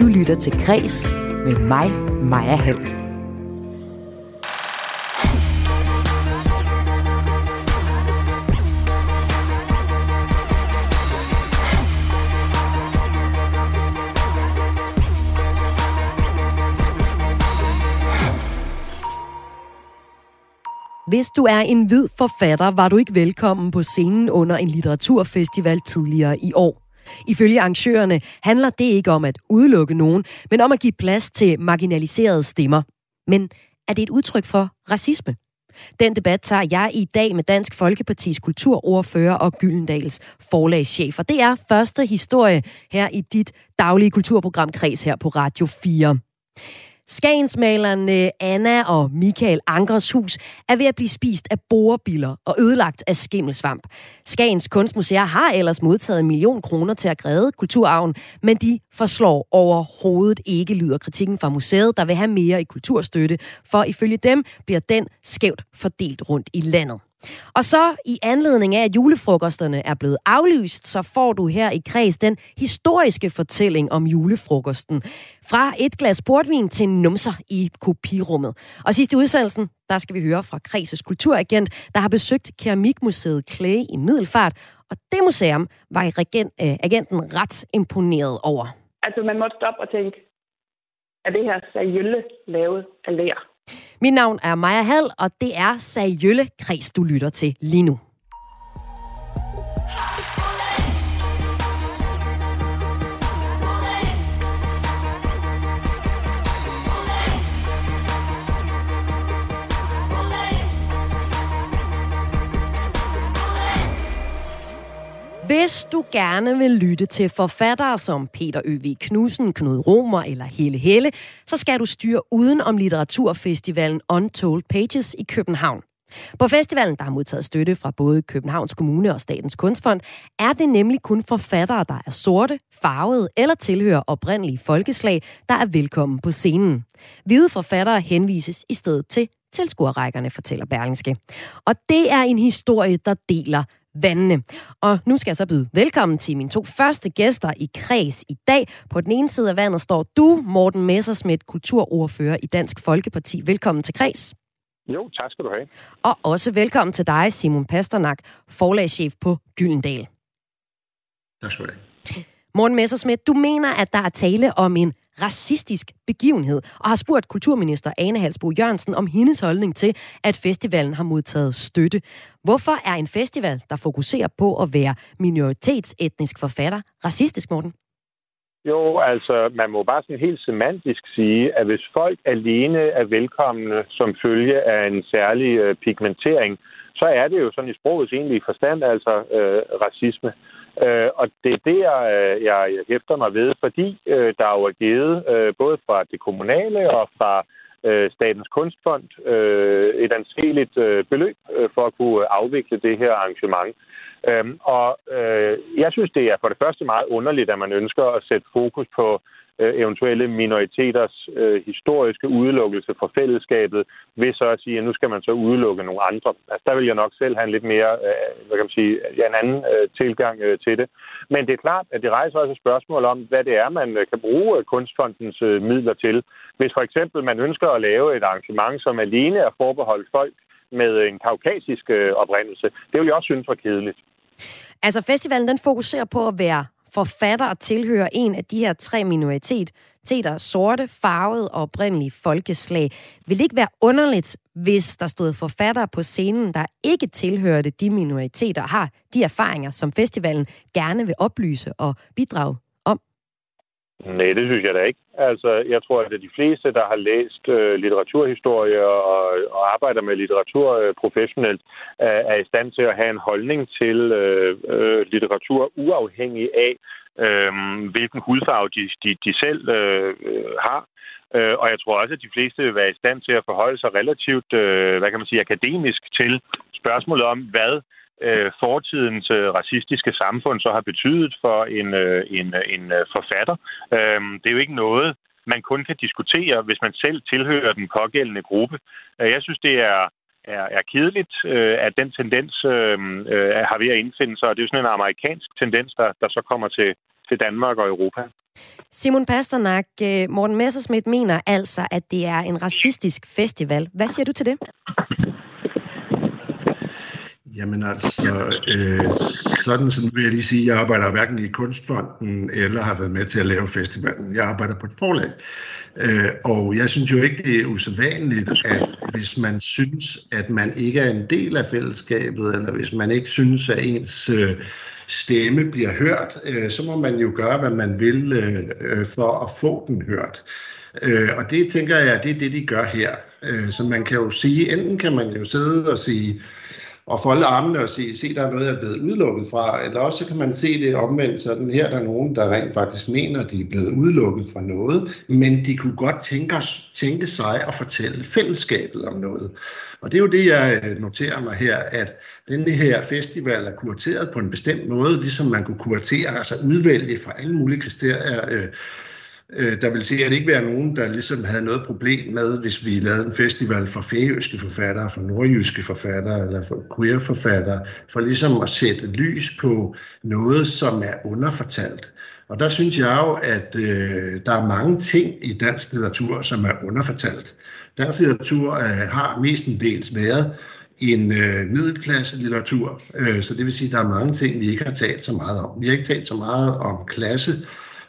Du lytter til Græs med mig, Maja Hall. Hvis du er en hvid forfatter, var du ikke velkommen på scenen under en litteraturfestival tidligere i år. Ifølge arrangørerne handler det ikke om at udelukke nogen, men om at give plads til marginaliserede stemmer. Men er det et udtryk for racisme? Den debat tager jeg i dag med Dansk Folkepartis kulturordfører og Gyldendals forlagschef. Og det er første historie her i dit daglige kulturprogram Kreds her på Radio 4. Skagensmalerne øh, Anna og Michael Ankers hus er ved at blive spist af borebiller og ødelagt af skimmelsvamp. Skagens Kunstmuseer har ellers modtaget en million kroner til at græde kulturarven, men de forslår overhovedet ikke, lyder kritikken fra museet, der vil have mere i kulturstøtte, for ifølge dem bliver den skævt fordelt rundt i landet. Og så i anledning af, at julefrokosterne er blevet aflyst, så får du her i kreds den historiske fortælling om julefrokosten. Fra et glas portvin til numser i kopirummet. Og sidst i udsendelsen, der skal vi høre fra Kreses kulturagent, der har besøgt Keramikmuseet Clay i Middelfart. Og det museum var i regent, øh, agenten ret imponeret over. Altså, man måtte stoppe og tænke, er det her seriølle lavet af lærer? Mit navn er Maja Hall, og det er Sagjølle Kreds, du lytter til lige nu. Hvis du gerne vil lytte til forfattere som Peter Ø.V. Knudsen, Knud Romer eller Helle Helle, så skal du styre uden om litteraturfestivalen Untold Pages i København. På festivalen, der har modtaget støtte fra både Københavns Kommune og Statens Kunstfond, er det nemlig kun forfattere, der er sorte, farvede eller tilhører oprindelige folkeslag, der er velkommen på scenen. Hvide forfattere henvises i stedet til tilskuerrækkerne, fortæller Berlingske. Og det er en historie, der deler vandene. Og nu skal jeg så byde velkommen til mine to første gæster i Kreds i dag. På den ene side af vandet står du, Morten Messersmith, kulturordfører i Dansk Folkeparti. Velkommen til Kreds. Jo, tak skal du have. Og også velkommen til dig, Simon Pasternak, forlagschef på Gyldendal. Tak skal du have. Morten Messersmith, du mener, at der er tale om en racistisk begivenhed, og har spurgt kulturminister Ane Halsbo Jørgensen om hendes holdning til, at festivalen har modtaget støtte. Hvorfor er en festival, der fokuserer på at være minoritetsetnisk forfatter, racistisk, Morten? Jo, altså, man må bare sådan helt semantisk sige, at hvis folk alene er velkomne som følge af en særlig øh, pigmentering, så er det jo sådan i sprogets egentlige forstand, altså øh, racisme. Øh, og det er det, øh, jeg, jeg hæfter mig ved, fordi øh, der jo er givet øh, både fra det kommunale og fra øh, Statens Kunstfond øh, et anseligt øh, beløb øh, for at kunne afvikle det her arrangement. Øhm, og øh, jeg synes, det er for det første meget underligt, at man ønsker at sætte fokus på øh, Øh, eventuelle minoriteters øh, historiske udelukkelse fra fællesskabet, ved så at sige, at nu skal man så udelukke nogle andre. Altså, der vil jeg nok selv have en lidt mere, øh, hvad kan man sige, ja, en anden øh, tilgang øh, til det. Men det er klart, at det rejser også et spørgsmål om, hvad det er, man øh, kan bruge øh, kunstfondens øh, midler til. Hvis for eksempel man ønsker at lave et arrangement, som alene er forbeholdt folk med øh, en kaukasisk øh, oprindelse, det vil jeg også synes var kedeligt. Altså festivalen den fokuserer på at være forfatter og tilhører en af de her tre minoriteter, sorte, farvede og oprindelige folkeslag. Vil det ikke være underligt, hvis der stod forfattere på scenen, der ikke tilhørte de minoriteter, har de erfaringer, som festivalen gerne vil oplyse og bidrage Nej, det synes jeg da ikke. Altså, jeg tror, at de fleste, der har læst øh, litteraturhistorie og, og arbejder med litteratur øh, professionelt, er, er i stand til at have en holdning til øh, øh, litteratur uafhængig af, øh, hvilken hudfarve de, de, de selv øh, har. Øh, og jeg tror også, at de fleste vil være i stand til at forholde sig relativt, øh, hvad kan man sige, akademisk til spørgsmålet om, hvad øh, Øh, fortidens øh, racistiske samfund så har betydet for en, øh, en, øh, en øh, forfatter. Øh, det er jo ikke noget, man kun kan diskutere, hvis man selv tilhører den pågældende gruppe. Øh, jeg synes, det er, er, er kedeligt, øh, at den tendens øh, øh, har ved at indfinde sig, og det er jo sådan en amerikansk tendens, der, der så kommer til, til Danmark og Europa. Simon Pasternak, Morten Messersmith mener altså, at det er en racistisk festival. Hvad siger du til det? Jamen altså, øh, sådan, sådan vil jeg lige sige, jeg arbejder hverken i Kunstfonden eller har været med til at lave festivalen. Jeg arbejder på et forlag. Øh, og jeg synes jo ikke, det er usædvanligt, at hvis man synes, at man ikke er en del af fællesskabet, eller hvis man ikke synes, at ens øh, stemme bliver hørt, øh, så må man jo gøre, hvad man vil øh, øh for at få den hørt. Øh, og det tænker jeg, det er det, de gør her. Øh, så man kan jo sige, enten kan man jo sidde og sige, og folde armene og sige, se, der er noget, jeg er blevet udelukket fra. Eller også kan man se det omvendt sådan, her der er nogen, der rent faktisk mener, at de er blevet udelukket fra noget, men de kunne godt tænke, tænke sig at fortælle fællesskabet om noget. Og det er jo det, jeg øh, noterer mig her, at denne her festival er kurateret på en bestemt måde, ligesom man kunne kuratere, altså udvælge fra alle mulige kriterier, øh, Øh, der vil sikkert ikke være nogen, der ligesom havde noget problem med, hvis vi lavede en festival for færøske forfattere, for nordjyske forfattere eller for queer forfattere, for ligesom at sætte lys på noget, som er underfortalt. Og der synes jeg jo, at øh, der er mange ting i dansk litteratur, som er underfortalt. Dansk litteratur øh, har mestendels været en øh, middelklasse litteratur, øh, så det vil sige, at der er mange ting, vi ikke har talt så meget om. Vi har ikke talt så meget om klasse,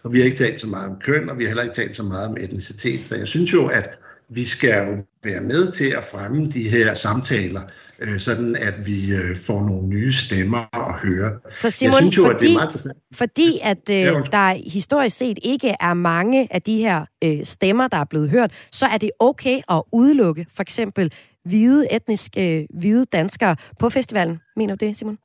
og vi har ikke talt så meget om køn, og vi har heller ikke talt så meget om etnicitet. Så jeg synes jo, at vi skal jo være med til at fremme de her samtaler, øh, sådan at vi øh, får nogle nye stemmer at høre. Så Simon, jeg synes jo, fordi, at det er meget fordi at øh, ja, der historisk set ikke er mange af de her øh, stemmer, der er blevet hørt, så er det okay at udelukke for eksempel hvide, etnisk øh, hvide danskere på festivalen. Mener du det, Simon?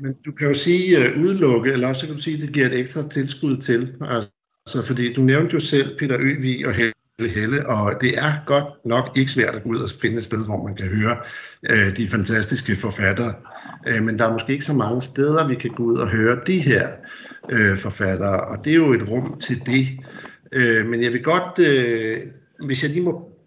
Men du kan jo sige øh, udelukke, eller også kan du sige, at det giver et ekstra tilskud til. Altså, fordi du nævnte jo selv Peter Øvig og Helle Helle, og det er godt nok ikke svært at gå ud og finde et sted, hvor man kan høre øh, de fantastiske forfattere. Øh, men der er måske ikke så mange steder, vi kan gå ud og høre de her øh, forfattere, og det er jo et rum til det. Øh, men jeg vil godt, øh, hvis jeg lige må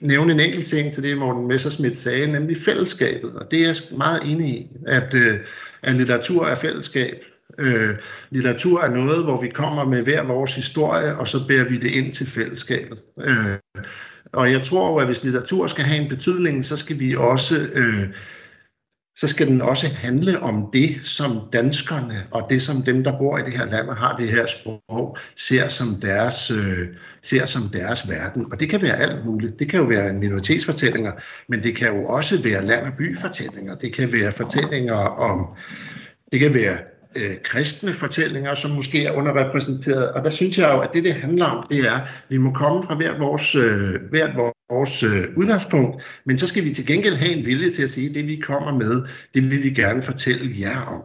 nævne en enkelt ting til det, Morten Messerschmidt sagde, nemlig fællesskabet. Og det er jeg meget enig i, at, øh, at litteratur er fællesskab. Øh, litteratur er noget, hvor vi kommer med hver vores historie, og så bærer vi det ind til fællesskabet. Øh, og jeg tror jo, at hvis litteratur skal have en betydning, så skal vi også øh, så skal den også handle om det, som danskerne og det, som dem, der bor i det her land og har det her sprog, ser som deres, øh, ser som deres verden. Og det kan være alt muligt. Det kan jo være minoritetsfortællinger, men det kan jo også være land- og byfortællinger. Det kan være fortællinger om, det kan være øh, kristne fortællinger, som måske er underrepræsenteret. Og der synes jeg jo, at det, det handler om, det er, at vi må komme fra hvert vores, øh, hvert vores øh, udgangspunkt, men så skal vi til gengæld have en vilje til at sige, at det vi kommer med, det vil vi gerne fortælle jer om.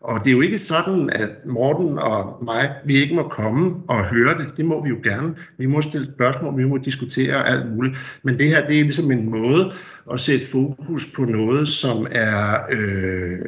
Og det er jo ikke sådan, at Morten og mig, vi ikke må komme og høre det. Det må vi jo gerne. Vi må stille spørgsmål, vi må diskutere alt muligt. Men det her, det er ligesom en måde at sætte fokus på noget, som er øh,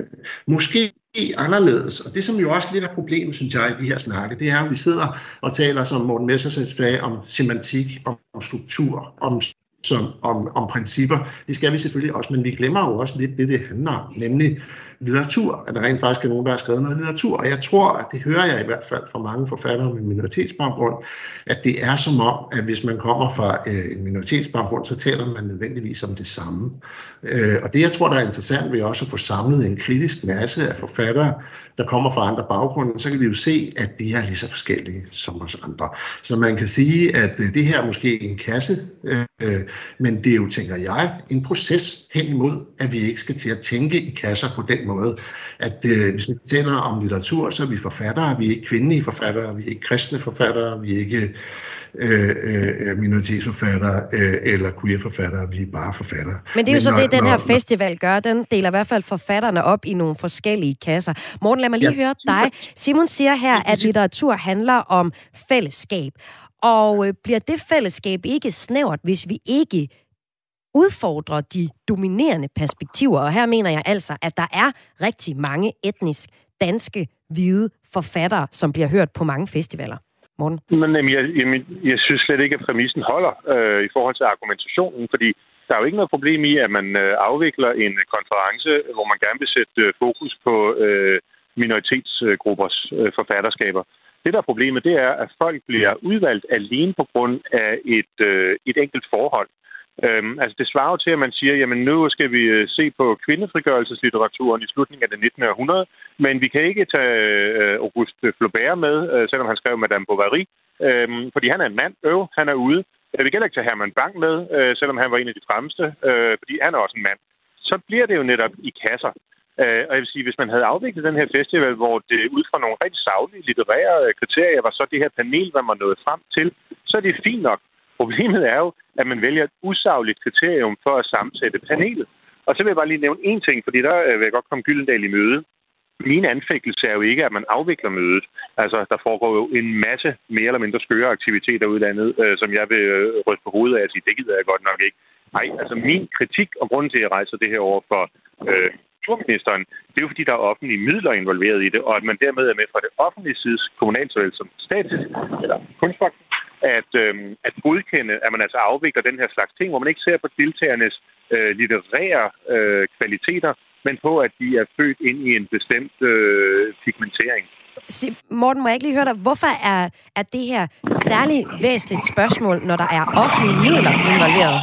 måske anderledes. Og det, som jo også lidt er problemet, synes jeg, i de her snakke, det er, at vi sidder og taler, som Morten Messersens sagde, om semantik, om struktur, om som, om, om principper. Det skal vi selvfølgelig også, men vi glemmer jo også lidt det, det handler om, nemlig litteratur, at der rent faktisk er nogen, der har skrevet noget litteratur. Og jeg tror, at det hører jeg i hvert fald fra mange forfattere med minoritetsbaggrund, at det er som om, at hvis man kommer fra øh, en minoritetsbaggrund, så taler man nødvendigvis om det samme. Øh, og det, jeg tror, der er interessant ved også at få samlet en kritisk masse af forfattere, der kommer fra andre baggrunde, så kan vi jo se, at de er lige så forskellige som os andre. Så man kan sige, at øh, det her er måske en kasse, øh, men det er jo, tænker jeg, en proces hen imod, at vi ikke skal til at tænke i kasser på den måde, at øh, hvis vi taler om litteratur, så er vi forfattere, vi er ikke kvindelige forfattere, vi er ikke kristne forfattere, vi er ikke øh, øh, minoritetsforfattere øh, eller queer-forfattere, vi er bare forfattere. Men det er jo Men så når, det, den her når, festival gør. Den deler i hvert fald forfatterne op i nogle forskellige kasser. Morten, lad mig lige ja, høre dig. Simon siger her, at litteratur handler om fællesskab. Og øh, bliver det fællesskab ikke snævert, hvis vi ikke udfordrer de dominerende perspektiver. Og her mener jeg altså, at der er rigtig mange etnisk danske hvide forfattere, som bliver hørt på mange festivaler. Morten? Men jamen, jeg, jamen, jeg synes slet ikke, at præmissen holder øh, i forhold til argumentationen, fordi der er jo ikke noget problem i, at man øh, afvikler en konference, hvor man gerne vil sætte øh, fokus på øh, minoritetsgruppers øh, forfatterskaber. Det, der er problemet, det er, at folk bliver udvalgt alene på grund af et, øh, et enkelt forhold. Øhm, altså det svarer jo til, at man siger, jamen nu skal vi øh, se på kvindefrigørelseslitteraturen i slutningen af det 19. århundrede, men vi kan ikke tage øh, Auguste Flaubert med, øh, selvom han skrev Madame Bovary, øh, fordi han er en mand, øv, han er ude. Øh, vi kan heller ikke tage Herman Bang med, øh, selvom han var en af de fremmeste, øh, fordi han er også en mand. Så bliver det jo netop i kasser. Øh, og jeg vil sige, hvis man havde afviklet den her festival, hvor det ud fra nogle rigtig savlige litterære kriterier var så det her panel, hvad man nåede frem til, så er det fint nok. Problemet er jo, at man vælger et usagligt kriterium for at sammensætte panelet. Og så vil jeg bare lige nævne én ting, fordi der øh, vil jeg godt komme Gyldendal i møde. Min anfægtelse er jo ikke, at man afvikler mødet. Altså, der foregår jo en masse mere eller mindre skøre aktiviteter udlandet, øh, som jeg vil øh, ryste på hovedet af og sige, det gider jeg godt nok ikke. Nej, altså min kritik og grunden til, at jeg rejser det her over for øh, kulturministeren, det er jo fordi, der er offentlige midler involveret i det, og at man dermed er med fra det offentlige side, kommunalt såvel som statisk, eller kunstfonden, at, øh, at godkende, at man altså afvikler den her slags ting, hvor man ikke ser på deltagernes øh, litterære øh, kvaliteter, men på, at de er født ind i en bestemt øh, pigmentering. Morten, må jeg ikke lige høre dig, hvorfor er, er det her særligt væsentligt spørgsmål, når der er offentlige midler involveret?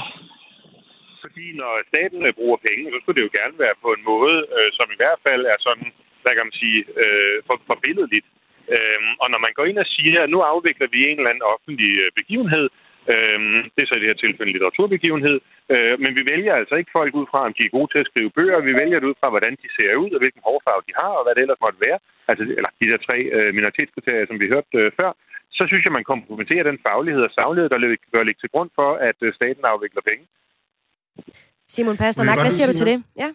Fordi når staten øh, bruger penge, så skulle det jo gerne være på en måde, øh, som i hvert fald er sådan, hvad kan man sige, øh, for, forbilledeligt. Øhm, og når man går ind og siger, at nu afvikler vi en eller anden offentlig øh, begivenhed, øhm, det er så i det her tilfælde en litteraturbegivenhed, øh, men vi vælger altså ikke folk ud fra, om de er gode til at skrive bøger, vi vælger det ud fra, hvordan de ser ud, og hvilken hårfarve de har, og hvad det ellers måtte være, altså, eller de der tre øh, minoritetskriterier, som vi hørte øh, før, så synes jeg, man kompromitterer den faglighed og saglighed, der bør ligge til grund for, at øh, staten afvikler penge. Simon Pasternak, hvad siger du til det? Ja.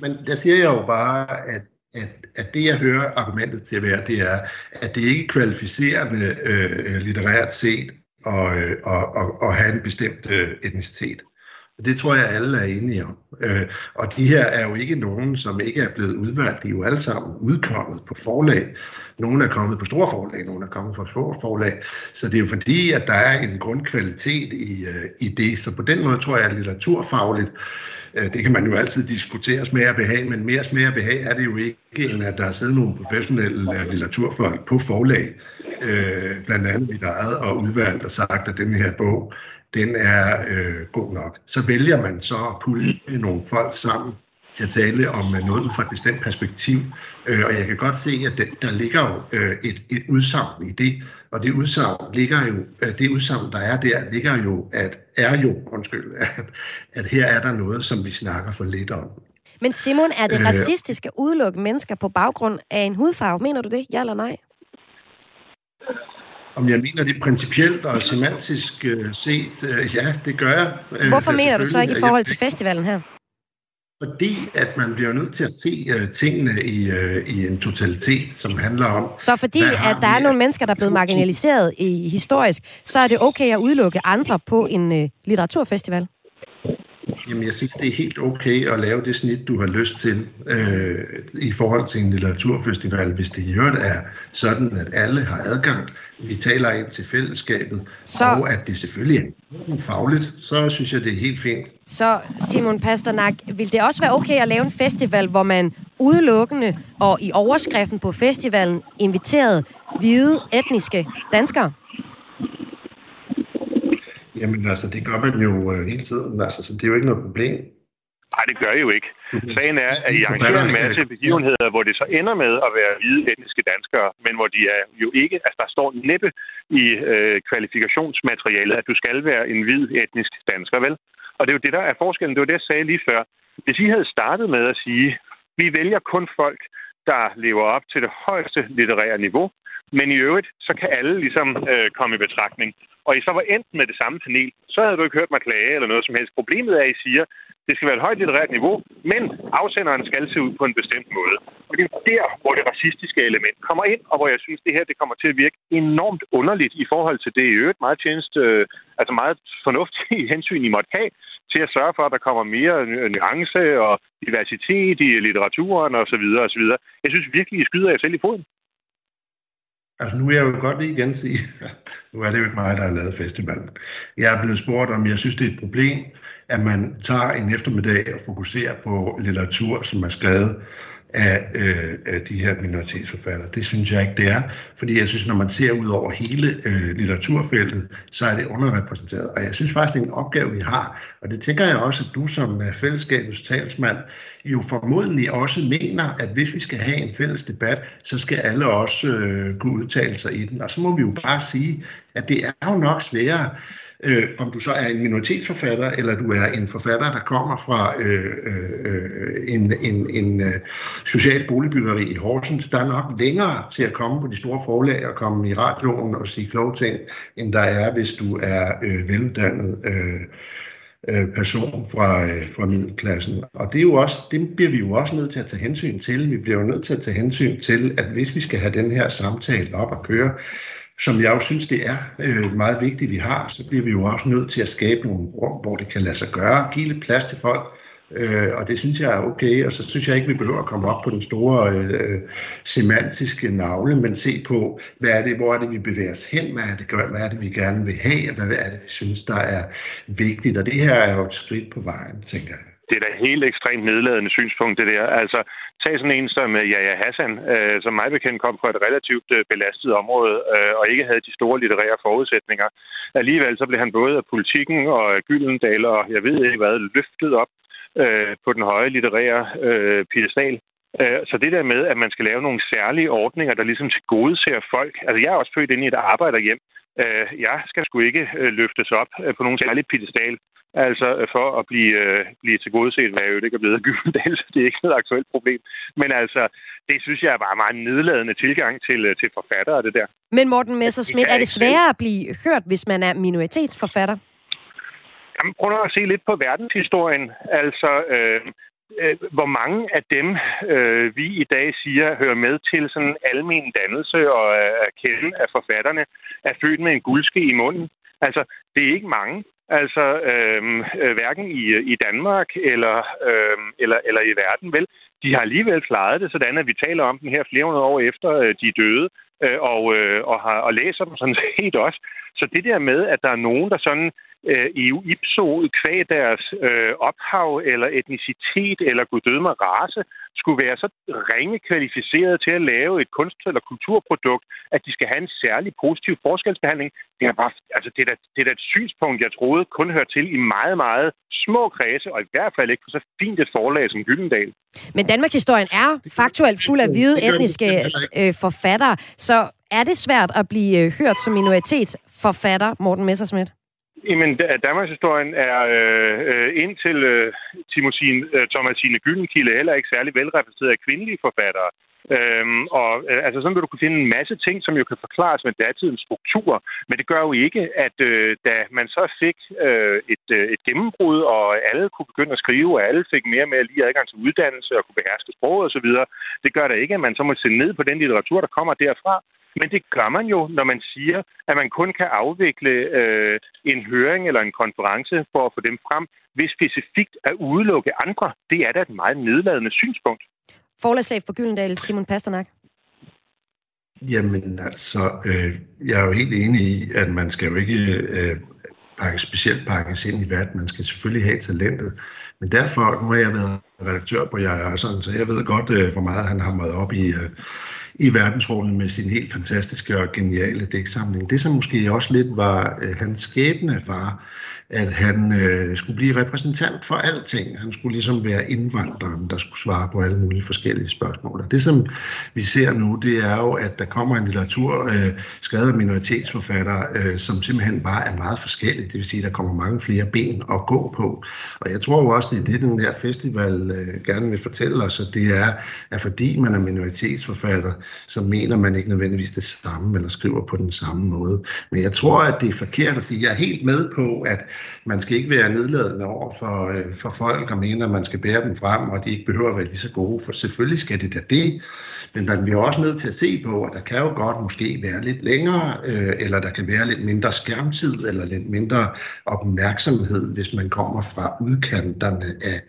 Men der siger jeg jo bare, at at, at det, jeg hører argumentet til at være, det er, at det ikke er kvalificerende øh, litterært set at, øh, at, at, at have en bestemt øh, etnicitet. Det tror jeg, alle er enige om. Øh, og de her er jo ikke nogen, som ikke er blevet udvalgt. De er jo alle sammen udkommet på forlag. Nogle er kommet på store forlag, nogle er kommet på små forlag. Så det er jo fordi, at der er en grundkvalitet i, øh, i det. Så på den måde tror jeg, at litteraturfagligt, øh, det kan man jo altid diskutere smag og behag, men mere smag og behag er det jo ikke, end at der er siddet nogle professionelle øh, litteraturfolk på forlag, øh, blandt andet mit eget, og udvalgt og sagt, at den her bog den er øh, god nok. Så vælger man så at pulle nogle folk sammen til at tale om øh, noget ud fra et bestemt perspektiv. Øh, og jeg kan godt se, at det, der ligger jo øh, et, et udsagn i det, og det udsagn ligger jo, øh, det udsagn, der er der, ligger jo, at er jo, undskyld, at, at her er der noget, som vi snakker for lidt om. Men Simon, er det øh, racistisk at udelukke mennesker på baggrund af en hudfarve? Mener du det? Ja eller nej? Om jeg mener det principielt og semantisk øh, set, øh, ja, det gør jeg. Øh, Hvorfor mener du så ikke i forhold til festivalen her? Fordi at man bliver nødt til at se uh, tingene i, uh, i en totalitet, som handler om... Så fordi at der er nogle mennesker, der er blevet marginaliseret i historisk, så er det okay at udelukke andre på en uh, litteraturfestival? Jamen, jeg synes, det er helt okay at lave det snit, du har lyst til øh, i forhold til en litteraturfestival, hvis det i øvrigt er sådan, at alle har adgang. Vi taler ind til fællesskabet, så, og at det selvfølgelig er fagligt, så synes jeg, det er helt fint. Så Simon Pasternak, vil det også være okay at lave en festival, hvor man udelukkende og i overskriften på festivalen inviterede hvide etniske danskere? Jamen altså, det gør man jo øh, hele tiden, altså, så det er jo ikke noget problem. Nej, det gør I jo ikke. Sagen er, at I arrangerer en masse begivenheder, hvor det så ender med at være hvide etniske danskere, men hvor de er jo ikke, altså der står næppe i øh, kvalifikationsmaterialet, at du skal være en hvid etnisk dansker, vel? Og det er jo det, der er forskellen. Det var det, jeg sagde lige før. Hvis I havde startet med at sige, vi vælger kun folk, der lever op til det højeste litterære niveau, men i øvrigt, så kan alle ligesom øh, komme i betragtning. Og I så var endt med det samme panel, så havde du ikke hørt mig klage eller noget som helst. Problemet er, at I siger, det skal være et højt litterært niveau, men afsenderen skal se ud på en bestemt måde. Og det er der, hvor det racistiske element kommer ind, og hvor jeg synes, det her det kommer til at virke enormt underligt i forhold til det i øvrigt meget tjeneste, øh, altså meget fornuftige hensyn, I måtte have til at sørge for, at der kommer mere nuance og diversitet i litteraturen osv. osv. Jeg synes virkelig, I skyder jer selv i foden. Altså nu vil jeg jo godt lige igen sige, nu er det jo ikke mig, der har lavet festivalen. Jeg er blevet spurgt om, jeg synes, det er et problem, at man tager en eftermiddag og fokuserer på litteratur, som er skrevet af, øh, af de her minoritetsforfattere. Det synes jeg ikke, det er. Fordi jeg synes, når man ser ud over hele øh, litteraturfeltet, så er det underrepræsenteret. Og jeg synes faktisk, det er en opgave, vi har. Og det tænker jeg også, at du som øh, fællesskabets talsmand jo formodentlig også mener, at hvis vi skal have en fælles debat, så skal alle også øh, kunne udtale sig i den. Og så må vi jo bare sige, at det er jo nok sværere øh, om du så er en minoritetsforfatter, eller du er en forfatter, der kommer fra øh, øh, en, en, en øh, social boligbyggeri i Horsens, der er nok længere til at komme på de store forlag og komme i radioen og sige kloge ting, end der er, hvis du er øh, veluddannet øh, øh person fra, øh, fra middelklassen. Og det, er jo også, det bliver vi jo også nødt til at tage hensyn til. Vi bliver jo nødt til at tage hensyn til, at hvis vi skal have den her samtale op at køre, som jeg jo synes, det er øh, meget vigtigt, vi har, så bliver vi jo også nødt til at skabe nogle rum, hvor det kan lade sig gøre, give lidt plads til folk, øh, og det synes jeg er okay, og så synes jeg ikke, vi behøver at komme op på den store øh, semantiske navle, men se på, hvad er det, hvor er det, vi bevæger os hen, hvad er det, hvad er det vi gerne vil have, og hvad er det, vi synes, der er vigtigt, og det her er jo et skridt på vejen, tænker jeg. Det er da helt ekstremt nedladende synspunkt, det der. Altså, Tag sådan en som øh, Jaja Hassan, øh, som mig bekendt kom fra et relativt øh, belastet område øh, og ikke havde de store litterære forudsætninger. Alligevel så blev han både af politikken og af Gyldendal og jeg ved ikke hvad, løftet op øh, på den høje litterære øh, piedestal. Øh, så det der med, at man skal lave nogle særlige ordninger, der ligesom til gode ser folk. Altså jeg er også født ind i et arbejderhjem. Øh, jeg skal sgu ikke løftes op på nogen særlig piedestal. Altså øh, for at blive, øh, blive til godset, hvad jo ikke er blevet af Gyldendal, så det er ikke noget aktuelt problem. Men altså, det synes jeg er bare meget nedladende tilgang til, øh, til forfattere, det der. Men Morten Messerschmidt, er det sværere at blive hørt, hvis man er minoritetsforfatter? Jamen, prøv at se lidt på verdenshistorien. Altså, øh, øh, hvor mange af dem, øh, vi i dag siger, hører med til sådan almen dannelse og er kende af forfatterne, er født med en guldske i munden. Altså, det er ikke mange. Altså, øhm, øh, hverken i, i Danmark eller, øh, eller, eller i verden, vel? De har alligevel klaret det sådan, at vi taler om den her flere hundrede år efter øh, de er døde, øh, og, øh, og, har, og læser dem sådan set også. Så det der med, at der er nogen, der sådan øh, i ipso kvæg deres øh, ophav eller etnicitet eller guddødme race skulle være så ringe kvalificeret til at lave et kunst- eller kulturprodukt, at de skal have en særlig positiv forskelsbehandling. Det er, bare, altså, det er, da, det er da et synspunkt, jeg troede kun hørte til i meget, meget små kredse, og i hvert fald ikke på så fint et forlag som Gyldendal. Men Danmarks historien er faktuelt fuld af hvide etniske øh, forfattere, så er det svært at blive øh, hørt som minoritetsforfatter, Morten Messerschmidt? Jamen, Danmarks historien er øh, øh, indtil øh, Timosine, øh, Thomasine Gyllenkilde heller ikke særlig velrepræsenteret af kvindelige forfattere. Øhm, og øh, altså sådan vil du kunne finde en masse ting, som jo kan forklares med datidens struktur, men det gør jo ikke, at øh, da man så fik øh, et, øh, et gennembrud, og alle kunne begynde at skrive, og alle fik mere og mere lige adgang til uddannelse og kunne beherske sproget osv., det gør da ikke, at man så må se ned på den litteratur, der kommer derfra. Men det gør man jo, når man siger, at man kun kan afvikle øh, en høring eller en konference for at få dem frem, hvis specifikt at udelukke andre. Det er da et meget nedladende synspunkt. Forlagslaf for Gyldendal, Simon Pasternak. Jamen altså, øh, jeg er jo helt enig i, at man skal jo ikke øh, pakke, specielt pakkes ind i verden. Man skal selvfølgelig have talentet. Men derfor, nu har jeg været redaktør på Jeg sådan, så jeg ved godt, øh, hvor meget han har meget op i, øh, i verdensrummet med sin helt fantastiske og geniale dæksamling. Det, som måske også lidt var øh, hans skæbne, var, at han øh, skulle blive repræsentant for alting. Han skulle ligesom være indvandreren, der skulle svare på alle mulige forskellige spørgsmål. Og det, som vi ser nu, det er jo, at der kommer en litteratur øh, skrevet af minoritetsforfattere, øh, som simpelthen bare er meget forskellig. Det vil sige, at der kommer mange flere ben at gå på. Og jeg tror jo også, det er det, den her festival øh, gerne vil fortælle os, at det er, at fordi man er minoritetsforfatter, så mener man ikke nødvendigvis det samme, eller skriver på den samme måde. Men jeg tror, at det er forkert at sige, jeg er helt med på, at man skal ikke være nedladende over for, øh, for folk og mene, at man skal bære dem frem, og de ikke behøver at være lige så gode, for selvfølgelig skal det da det. Men man bliver også nødt til at se på, at der kan jo godt måske være lidt længere, øh, eller der kan være lidt mindre skærmtid, eller lidt mindre opmærksomhed, hvis man kommer fra udkanterne af,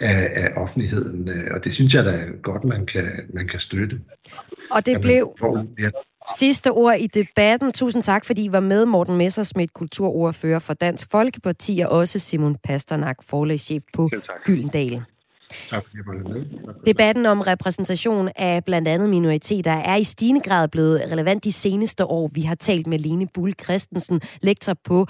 af, af offentligheden. Og det synes jeg da er godt, man kan, man kan støtte. Og det blev får, ja. sidste ord i debatten. Tusind tak, fordi I var med, Morten Messersmith, kulturordfører for Dansk Folkeparti, og også Simon Pasternak, forlægschef på Gyldendal. Tak fordi jeg med. Debatten om repræsentation af blandt andet minoriteter er i stigende grad blevet relevant de seneste år. Vi har talt med Lene Bull Christensen, lektor på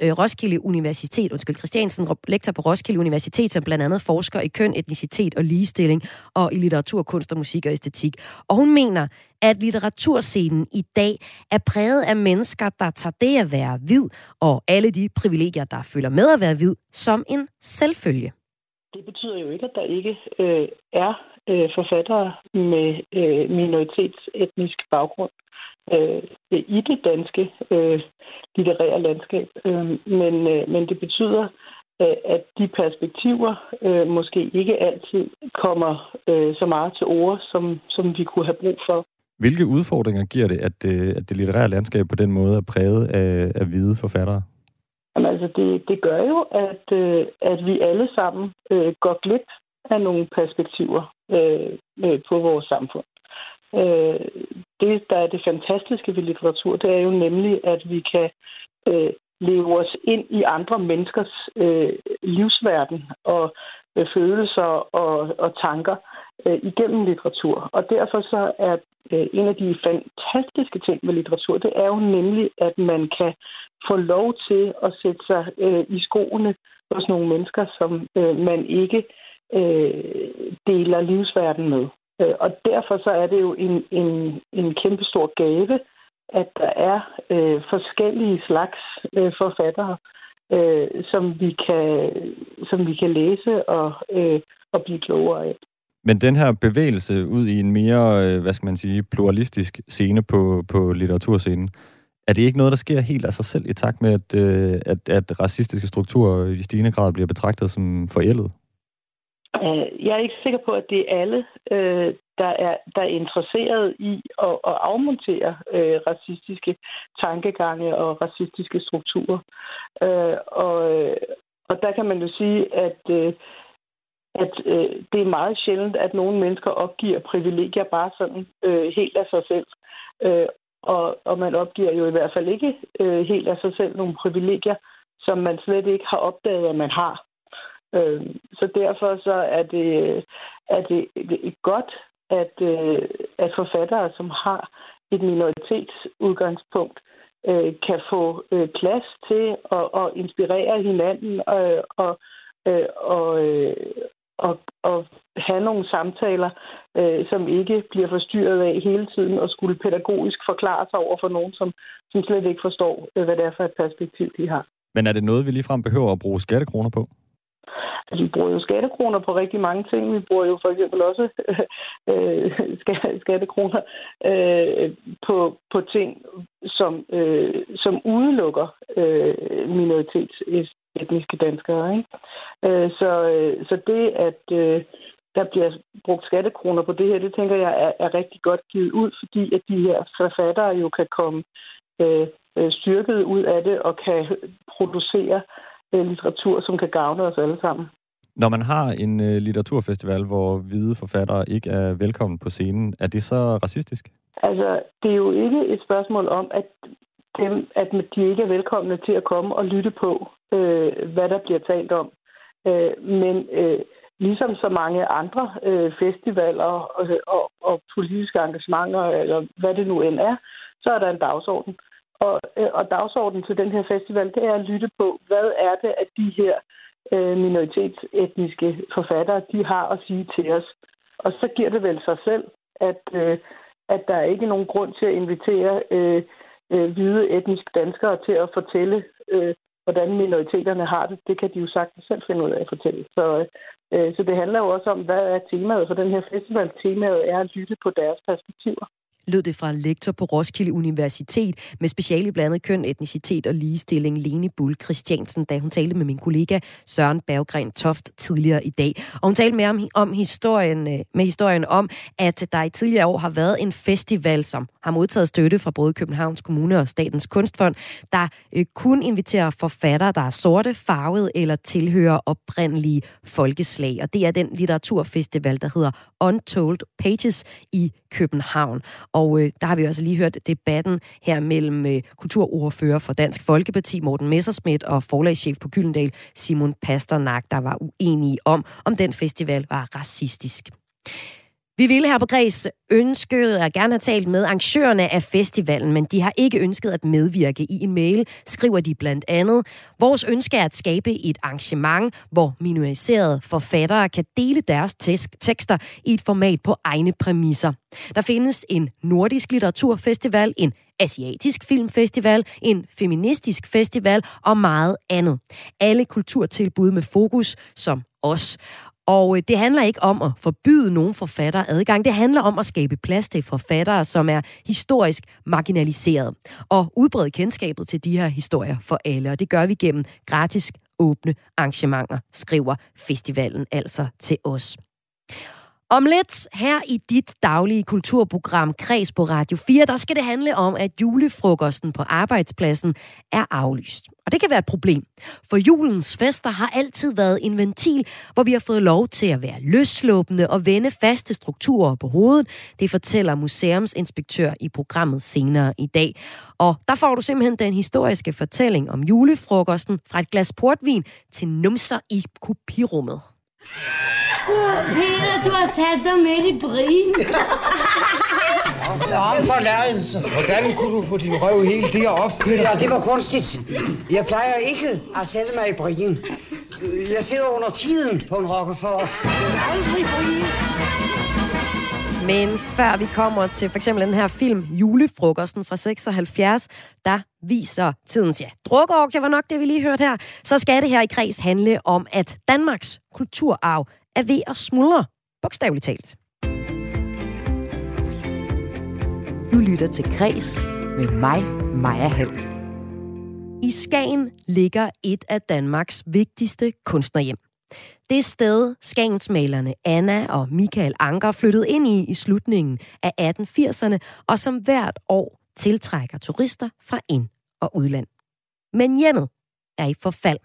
øh, Roskilde Universitet, undskyld, Christiansen, lektor på Roskilde Universitet, som blandt andet forsker i køn, etnicitet og ligestilling, og i litteratur, kunst og musik og æstetik. Og hun mener, at litteraturscenen i dag er præget af mennesker, der tager det at være hvid, og alle de privilegier, der følger med at være hvid, som en selvfølge. Det betyder jo ikke, at der ikke øh, er øh, forfattere med øh, minoritetsetnisk baggrund øh, i det danske øh, litterære landskab. Øh, men, øh, men det betyder, øh, at de perspektiver øh, måske ikke altid kommer øh, så meget til ord, som, som vi kunne have brug for. Hvilke udfordringer giver det, at, øh, at det litterære landskab på den måde er præget af, af hvide forfattere? Jamen, altså, det, det gør jo, at, øh, at vi alle sammen øh, går glip af nogle perspektiver øh, øh, på vores samfund. Øh, det, der er det fantastiske ved litteratur, det er jo nemlig, at vi kan øh, leve os ind i andre menneskers øh, livsverden og øh, følelser og, og tanker øh, igennem litteratur. Og derfor så er øh, en af de fantastiske ting med litteratur, det er jo nemlig, at man kan få lov til at sætte sig øh, i skoene hos nogle mennesker, som øh, man ikke øh, deler livsverden med. Øh, og derfor så er det jo en, en, en kæmpestor gave, at der er øh, forskellige slags øh, forfattere, øh, som, vi kan, som vi kan læse og, øh, og blive klogere af. Men den her bevægelse ud i en mere, øh, hvad skal man sige, pluralistisk scene på, på litteraturscenen, er det ikke noget, der sker helt af sig selv i takt med, at, øh, at, at racistiske strukturer i stigende grad bliver betragtet som forældet? Øh, jeg er ikke sikker på, at det er alle, øh, der er, der er interesseret i at, at afmontere øh, racistiske tankegange og racistiske strukturer. Øh, og, øh, og der kan man jo sige, at øh, at øh, det er meget sjældent, at nogle mennesker opgiver privilegier bare sådan øh, helt af sig selv. Øh, og, og man opgiver jo i hvert fald ikke øh, helt af sig selv nogle privilegier, som man slet ikke har opdaget, at man har. Øh, så derfor så er det, er det, det er godt, at, øh, at forfattere, som har et minoritetsudgangspunkt, øh, kan få øh, plads til at, at inspirere hinanden og, og, øh, og, øh, og, og have nogle samtaler, øh, som ikke bliver forstyrret af hele tiden og skulle pædagogisk forklare sig over for nogen, som, som slet ikke forstår, øh, hvad det er for et perspektiv, de har. Men er det noget, vi ligefrem behøver at bruge skattekroner på? Altså, vi bruger jo skattekroner på rigtig mange ting. Vi bruger jo for eksempel også øh, skattekroner øh, på, på ting, som, øh, som udelukker øh, minoritets etniske danskere. Ikke? Øh, så, øh, så det, at øh, der bliver brugt skattekroner på det her, det tænker jeg er, er rigtig godt givet ud, fordi at de her forfattere jo kan komme øh, styrket ud af det og kan producere øh, litteratur, som kan gavne os alle sammen. Når man har en øh, litteraturfestival, hvor hvide forfattere ikke er velkommen på scenen, er det så racistisk? Altså, det er jo ikke et spørgsmål om, at dem, at de ikke er velkomne til at komme og lytte på, øh, hvad der bliver talt om. Øh, men øh, ligesom så mange andre øh, festivaler og, og, og politiske engagementer, eller hvad det nu end er, så er der en dagsorden. Og, øh, og dagsordenen til den her festival, det er at lytte på, hvad er det, at de her øh, minoritetsetniske forfattere, de har at sige til os. Og så giver det vel sig selv, at, øh, at der er ikke nogen grund til at invitere øh, øh, hvide etniske danskere til at fortælle, øh, hvordan minoriteterne har det. Det kan de jo sagtens selv finde ud af at fortælle. Så, øh, så det handler jo også om, hvad er temaet for den her festival. Temaet er at lytte på deres perspektiver lød det fra lektor på Roskilde Universitet med speciale blandet køn, etnicitet og ligestilling, Lene Bull Christiansen, da hun talte med min kollega Søren Berggren Toft tidligere i dag. Og hun talte med om, om historien, øh, med historien om, at der i tidligere år har været en festival, som har modtaget støtte fra både Københavns Kommune og Statens Kunstfond, der øh, kun inviterer forfattere, der er sorte, farvede eller tilhører oprindelige folkeslag. Og det er den litteraturfestival, der hedder Untold Pages i København. Og øh, der har vi også lige hørt debatten her mellem øh, kulturordfører for Dansk Folkeparti, Morten Messerschmidt, og forlagschef på Gyldendal, Simon Pasternak, der var uenige om, om den festival var racistisk. Vi ville her på Græs ønskede at gerne have talt med arrangørerne af festivalen, men de har ikke ønsket at medvirke i en mail, skriver de blandt andet. Vores ønske er at skabe et arrangement, hvor minoriserede forfattere kan dele deres tekster i et format på egne præmisser. Der findes en nordisk litteraturfestival, en asiatisk filmfestival, en feministisk festival og meget andet. Alle kulturtilbud med fokus som os. Og øh, det handler ikke om at forbyde nogen forfatter adgang. Det handler om at skabe plads til forfattere, som er historisk marginaliseret. Og udbrede kendskabet til de her historier for alle. Og det gør vi gennem gratis åbne arrangementer, skriver festivalen altså til os. Om lidt her i dit daglige kulturprogram Kreds på Radio 4, der skal det handle om, at julefrokosten på arbejdspladsen er aflyst. Og det kan være et problem, for julens fester har altid været en ventil, hvor vi har fået lov til at være løsslåbende og vende faste strukturer på hovedet. Det fortæller museumsinspektør i programmet senere i dag. Og der får du simpelthen den historiske fortælling om julefrokosten fra et glas portvin til numser i kopirummet. Gud, Peter, du har sat dig midt i brien. Om forladelse. Hvordan kunne du få din røv helt derop, Peter? Ja, det var kunstigt. Jeg plejer ikke at sætte mig i brien. Jeg sidder under tiden på en. Aldrig brien. Men før vi kommer til for eksempel den her film Julefrokosten fra 76, der viser tidens, ja, drukkerorgie var nok det, vi lige hørte her, så skal det her i kreds handle om, at Danmarks kulturarv er ved at smuldre, bogstaveligt talt. Du lytter til Græs med mig, Maja Hall. I Skagen ligger et af Danmarks vigtigste kunstnerhjem. Det sted, skagensmalerne Anna og Michael Anker flyttede ind i i slutningen af 1880'erne, og som hvert år tiltrækker turister fra ind- og udland. Men hjemmet er i forfald.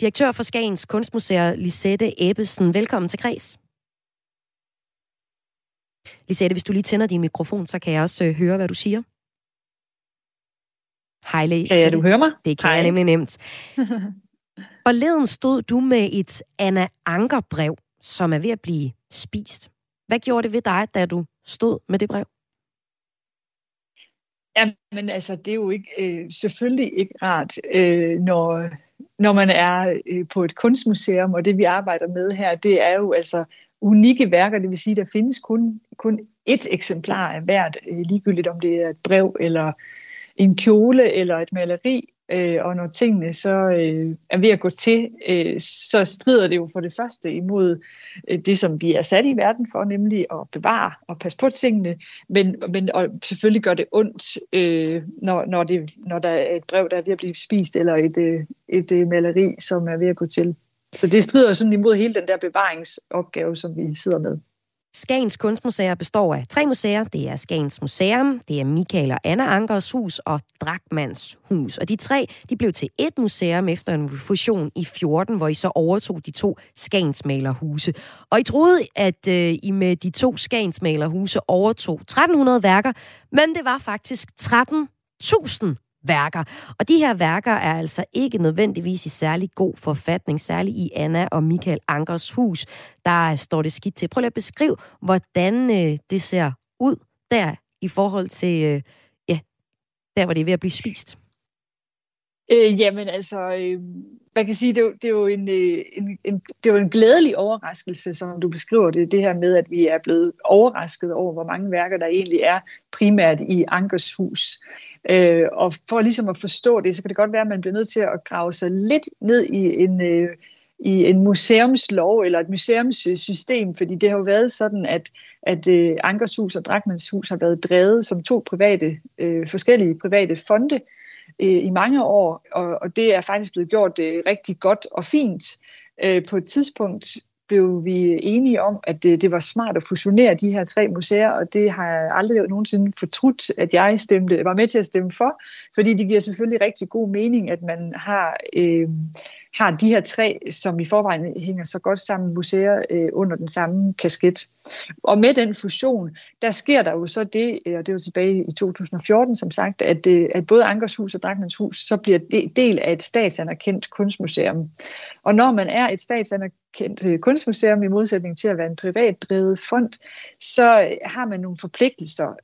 Direktør for Skagens Kunstmuseer, Lisette Ebbesen, velkommen til Kreds. Lisette, hvis du lige tænder din mikrofon, så kan jeg også øh, høre, hvad du siger. Hej, Lisette. Kan jeg, du høre mig? Det kan Hej. jeg nemlig nemt. Forleden stod du med et Anna Anker-brev, som er ved at blive spist. Hvad gjorde det ved dig, da du stod med det brev? Ja, men altså, det er jo ikke, øh, selvfølgelig ikke rart, øh, når, når man er øh, på et kunstmuseum, og det vi arbejder med her, det er jo altså unikke værker, det vil sige, der findes kun, kun ét eksemplar af hvert, øh, ligegyldigt om det er et brev, eller en kjole, eller et maleri, øh, og når tingene så øh, er ved at gå til, øh, så strider det jo for det første imod øh, det, som vi er sat i verden for, nemlig at bevare og passe på tingene, men, men og selvfølgelig gør det ondt, øh, når, når, det, når der er et brev, der er ved at blive spist, eller et, øh, et øh, maleri, som er ved at gå til. Så det strider sådan imod hele den der bevaringsopgave, som vi sidder med. Skagens Kunstmuseer består af tre museer. Det er Skagens Museum, det er Michael og Anna Ankers hus og Drakmans hus. Og de tre de blev til et museum efter en fusion i 14, hvor I så overtog de to Skagensmalerhuse. Og I troede, at øh, I med de to Skagensmalerhuse overtog 1300 værker, men det var faktisk 13.000 værker. Og de her værker er altså ikke nødvendigvis i særlig god forfatning, særligt i Anna og Michael Ankers hus. Der står det skidt til. Prøv lige at beskrive, hvordan øh, det ser ud der i forhold til, øh, ja, der hvor det er ved at blive spist. Øh, jamen altså, øh, man kan sige, det er jo, det er jo en, øh, en, en, det er jo en glædelig overraskelse, som du beskriver det, det her med, at vi er blevet overrasket over, hvor mange værker der egentlig er primært i Ankers hus. Øh, og for ligesom at forstå det, så kan det godt være, at man bliver nødt til at grave sig lidt ned i en, øh, i en museumslov eller et museumssystem, fordi det har jo været sådan, at, at øh, Ankershus og Drakmandshus har været drevet som to private, øh, forskellige private fonde øh, i mange år, og, og det er faktisk blevet gjort øh, rigtig godt og fint. Øh, på et tidspunkt blev vi enige om, at det, det var smart at fusionere de her tre museer, og det har jeg aldrig nogensinde fortrudt, at jeg stemte, var med til at stemme for, fordi det giver selvfølgelig rigtig god mening, at man har, øh, har de her tre, som i forvejen hænger så godt sammen, museer øh, under den samme kasket. Og med den fusion, der sker der jo så det, øh, og det var tilbage i 2014 som sagt, at, øh, at både Ankershus og Drachmanns Hus så bliver det del af et statsanerkendt kunstmuseum. Og når man er et statsanerkendt øh, kunstmuseum, i modsætning til at være en privat drevet fond, så øh, har man nogle forpligtelser.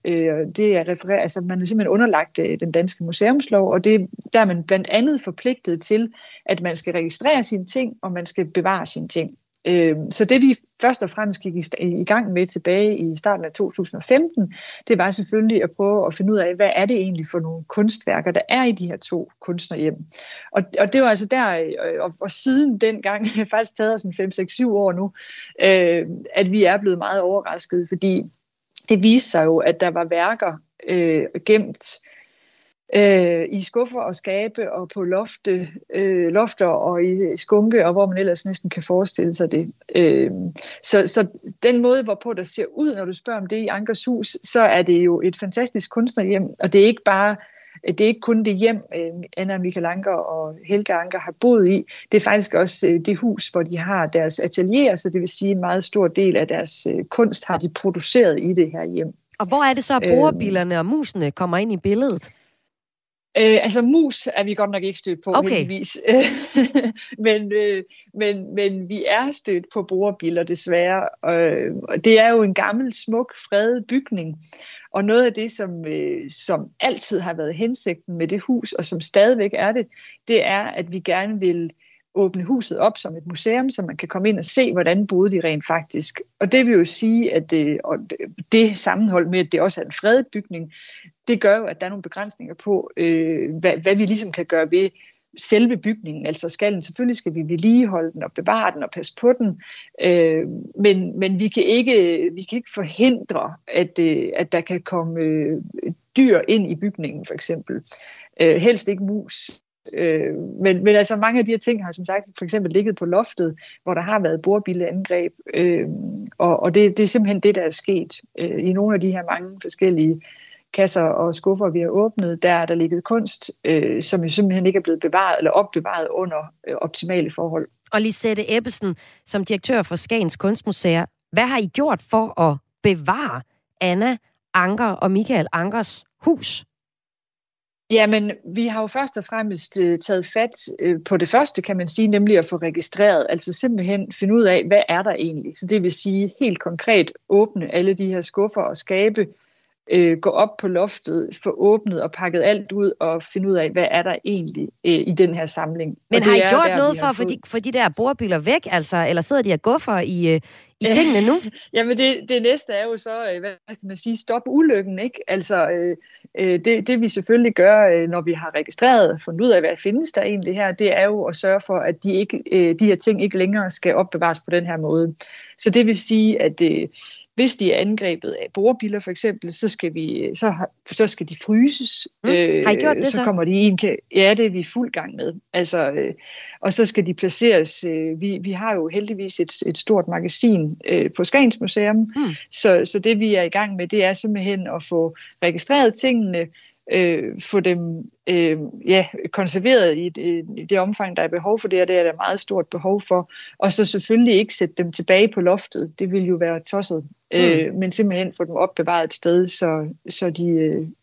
Det er refereret, altså man er simpelthen underlagt den danske museumslov, og det, der er man blandt andet forpligtet til, at man skal registrere sine ting, og man skal bevare sine ting. Øhm, så det vi først og fremmest gik i gang med tilbage i starten af 2015, det var selvfølgelig at prøve at finde ud af, hvad er det egentlig for nogle kunstværker, der er i de her to kunstnerhjem. Og, og det var altså der, øh, og, og siden dengang, det har faktisk taget os 5-6-7 år nu, øh, at vi er blevet meget overrasket, fordi det viste sig jo, at der var værker øh, gemt øh, i skuffer og skabe og på lofte, øh, lofter og i skunke, og hvor man ellers næsten kan forestille sig det. Øh, så, så den måde, hvorpå der ser ud, når du spørger om det i Ankers hus, så er det jo et fantastisk kunstnerhjem, og det er ikke bare det er ikke kun det hjem, øh, Anna Michael Anker og Helga Anker har boet i. Det er faktisk også øh, det hus, hvor de har deres atelier, så det vil sige, en meget stor del af deres øh, kunst har de produceret i det her hjem. Og hvor er det så, at borebillerne og musene kommer ind i billedet? Øh, altså mus er vi godt nok ikke stødt på, okay. heldigvis. men, øh, men, men vi er stødt på borebiler desværre. Øh, og det er jo en gammel, smuk, fredet bygning. Og noget af det, som, øh, som altid har været hensigten med det hus, og som stadigvæk er det, det er, at vi gerne vil åbne huset op som et museum, så man kan komme ind og se, hvordan boede de rent faktisk. Og det vil jo sige, at det, og det sammenhold med, at det også er en fredet bygning, det gør jo, at der er nogle begrænsninger på, øh, hvad, hvad vi ligesom kan gøre ved selve bygningen, altså skallen. Selvfølgelig skal vi vedligeholde den og bevare den og passe på den, øh, men, men vi, kan ikke, vi kan ikke forhindre, at, øh, at der kan komme øh, dyr ind i bygningen, for eksempel. Øh, helst ikke mus. Øh, men, men altså mange af de her ting har som sagt for eksempel ligget på loftet, hvor der har været bordbilleangreb, øh, og, og det, det er simpelthen det, der er sket øh, i nogle af de her mange forskellige kasser og skuffer, vi har åbnet, der er der ligget kunst, øh, som jo simpelthen ikke er blevet bevaret eller opbevaret under øh, optimale forhold. Og Lisette Ebbesen, som direktør for Skagens Kunstmuseer, hvad har I gjort for at bevare Anna Anker og Michael Ankers hus? Jamen, vi har jo først og fremmest øh, taget fat øh, på det første, kan man sige, nemlig at få registreret, altså simpelthen finde ud af, hvad er der egentlig. Så det vil sige helt konkret åbne alle de her skuffer og skabe, øh, gå op på loftet, få åbnet og pakket alt ud og finde ud af, hvad er der egentlig øh, i den her samling. Men har I gjort der, noget for at få de, for de der bordbiler væk, altså, eller sidder de og guffer i, øh, i tingene nu? Jamen det, det næste er jo så, øh, hvad kan man sige, stop ulykken, ikke? Altså øh, øh, det, det vi selvfølgelig gør, øh, når vi har registreret, fundet ud af, hvad findes der egentlig her, det er jo at sørge for, at de, ikke, øh, de her ting ikke længere skal opbevares på den her måde. Så det vil sige, at øh, hvis de er angrebet af borebiler for eksempel, så skal, vi, så, så skal de fryses. Mm. Øh, har I gjort det så? Så kommer de i en... Ja, det er vi fuld gang med. Altså, øh, og så skal de placeres... Øh, vi, vi har jo heldigvis et, et stort magasin øh, på Skagens Museum, mm. så, så det vi er i gang med, det er simpelthen at få registreret tingene, øh, få dem øh, ja, konserveret i det, i det omfang, der er behov for det, og det er der meget stort behov for. Og så selvfølgelig ikke sætte dem tilbage på loftet. Det vil jo være tosset. Mm. Øh, men simpelthen få dem opbevaret et sted, så, så de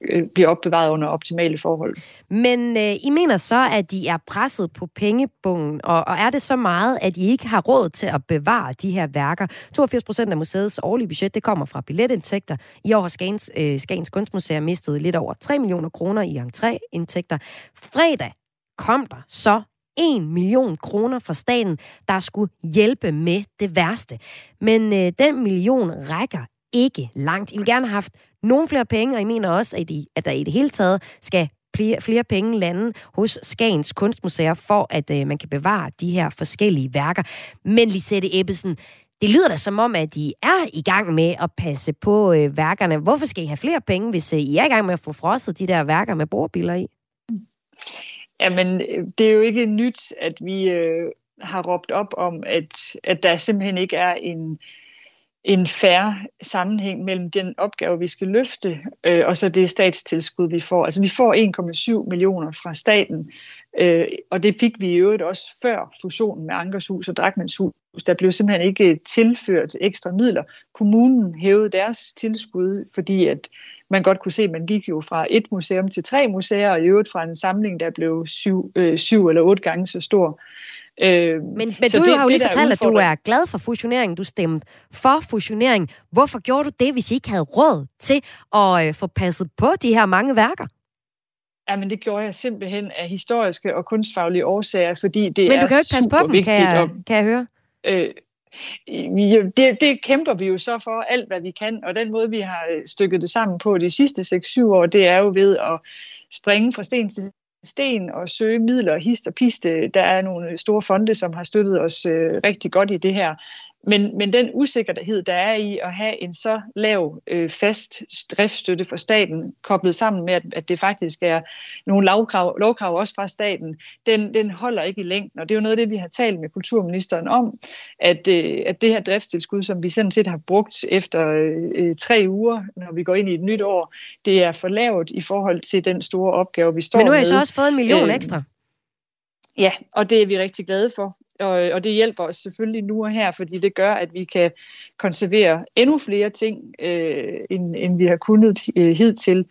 øh, bliver opbevaret under optimale forhold. Men øh, I mener så, at de er presset på pengebungen, og, og er det så meget, at I ikke har råd til at bevare de her værker? 82 procent af museets årlige budget, det kommer fra billetindtægter. I år har Skagens, øh, Skagens Kunstmuseum mistet lidt over 3 millioner kroner i skatteindtægter. Fredag kom der så 1 million kroner fra staten, der skulle hjælpe med det værste. Men øh, den million rækker ikke langt. I vil gerne have haft nogle flere penge, og I mener også, at, I, at der i det hele taget skal flere, flere penge lande hos Skagens Kunstmuseer, for at øh, man kan bevare de her forskellige værker. Men Lisette Ebbesen, det lyder da som om, at I er i gang med at passe på øh, værkerne. Hvorfor skal I have flere penge, hvis øh, I er i gang med at få frosset de der værker med bordbiller i? Jamen, øh, det er jo ikke nyt, at vi, øh, har råbt op om, at, at der simpelthen ikke er en, en færre sammenhæng mellem den opgave, vi skal løfte, øh, og så det statstilskud, vi får. Altså vi får 1,7 millioner fra staten, øh, og det fik vi i øvrigt også før fusionen med Ankershus og Drakmandshus. Der blev simpelthen ikke tilført ekstra midler. Kommunen hævede deres tilskud, fordi at man godt kunne se, at man gik jo fra et museum til tre museer, og i øvrigt fra en samling, der blev syv, øh, syv eller otte gange så stor. Øh, men men du det, har jo lige fortalt, at du er glad for fusionering. Du stemte for fusionering. Hvorfor gjorde du det, hvis I ikke havde råd til at øh, få passet på de her mange værker? Jamen, det gjorde jeg simpelthen af historiske og kunstfaglige årsager, fordi det Men er du kan jo ikke passe på dem, kan jeg, kan jeg høre. Øh, det, det kæmper vi jo så for alt, hvad vi kan, og den måde, vi har øh, stykket det sammen på de sidste 6-7 år, det er jo ved at springe fra sten til sten og søge midler, hist og piste. Øh, der er nogle øh, store fonde, som har støttet os øh, rigtig godt i det her. Men, men den usikkerhed, der er i at have en så lav øh, fast driftsstøtte for staten, koblet sammen med, at, at det faktisk er nogle lovkrav, lovkrav også fra staten, den, den holder ikke i længden. Og det er jo noget af det, vi har talt med kulturministeren om, at, øh, at det her driftstilskud, som vi sådan set har brugt efter øh, tre uger, når vi går ind i et nyt år, det er for lavt i forhold til den store opgave, vi står med. Men nu har I så også fået en million øh, ekstra. Ja, og det er vi rigtig glade for. Og, og det hjælper os selvfølgelig nu og her, fordi det gør, at vi kan konservere endnu flere ting, øh, end, end vi har kunnet øh, hidtil.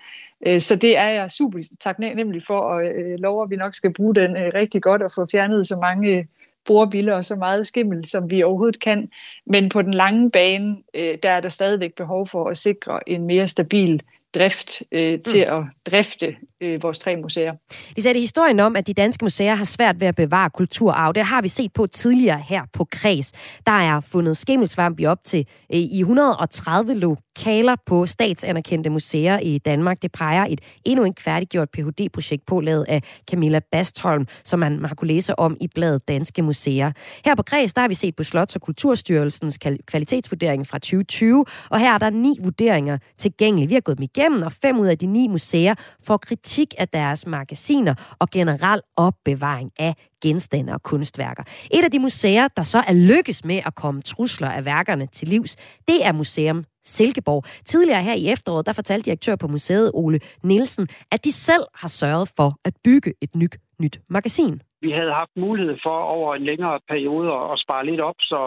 Øh, så det er jeg super taknemmelig for, og øh, lover, at vi nok skal bruge den øh, rigtig godt og få fjernet så mange borebiller og så meget skimmel, som vi overhovedet kan. Men på den lange bane, øh, der er der stadigvæk behov for at sikre en mere stabil drift øh, til mm. at drifte øh, vores tre museer. De sagde historien om, at de danske museer har svært ved at bevare kulturarv. Det har vi set på tidligere her på Kreds. Der er fundet skimmelsvamp i op til øh, i 130 lokaler på statsanerkendte museer i Danmark. Det peger et endnu ikke færdiggjort Ph.D.-projekt på, lavet af Camilla Bastholm, som man har kunne læse om i bladet Danske Museer. Her på Kreds, der har vi set på Slots- og Kulturstyrelsens kvalitetsvurdering fra 2020, og her er der ni vurderinger tilgængelige. Vi har gået dem igennem, og fem ud af de ni museer får kritik af deres magasiner og generel opbevaring af genstande og kunstværker. Et af de museer, der så er lykkes med at komme trusler af værkerne til livs, det er Museum Silkeborg. Tidligere her i efteråret, der fortalte direktør på museet Ole Nielsen, at de selv har sørget for at bygge et nyt, nyt magasin vi havde haft mulighed for over en længere periode at spare lidt op, så,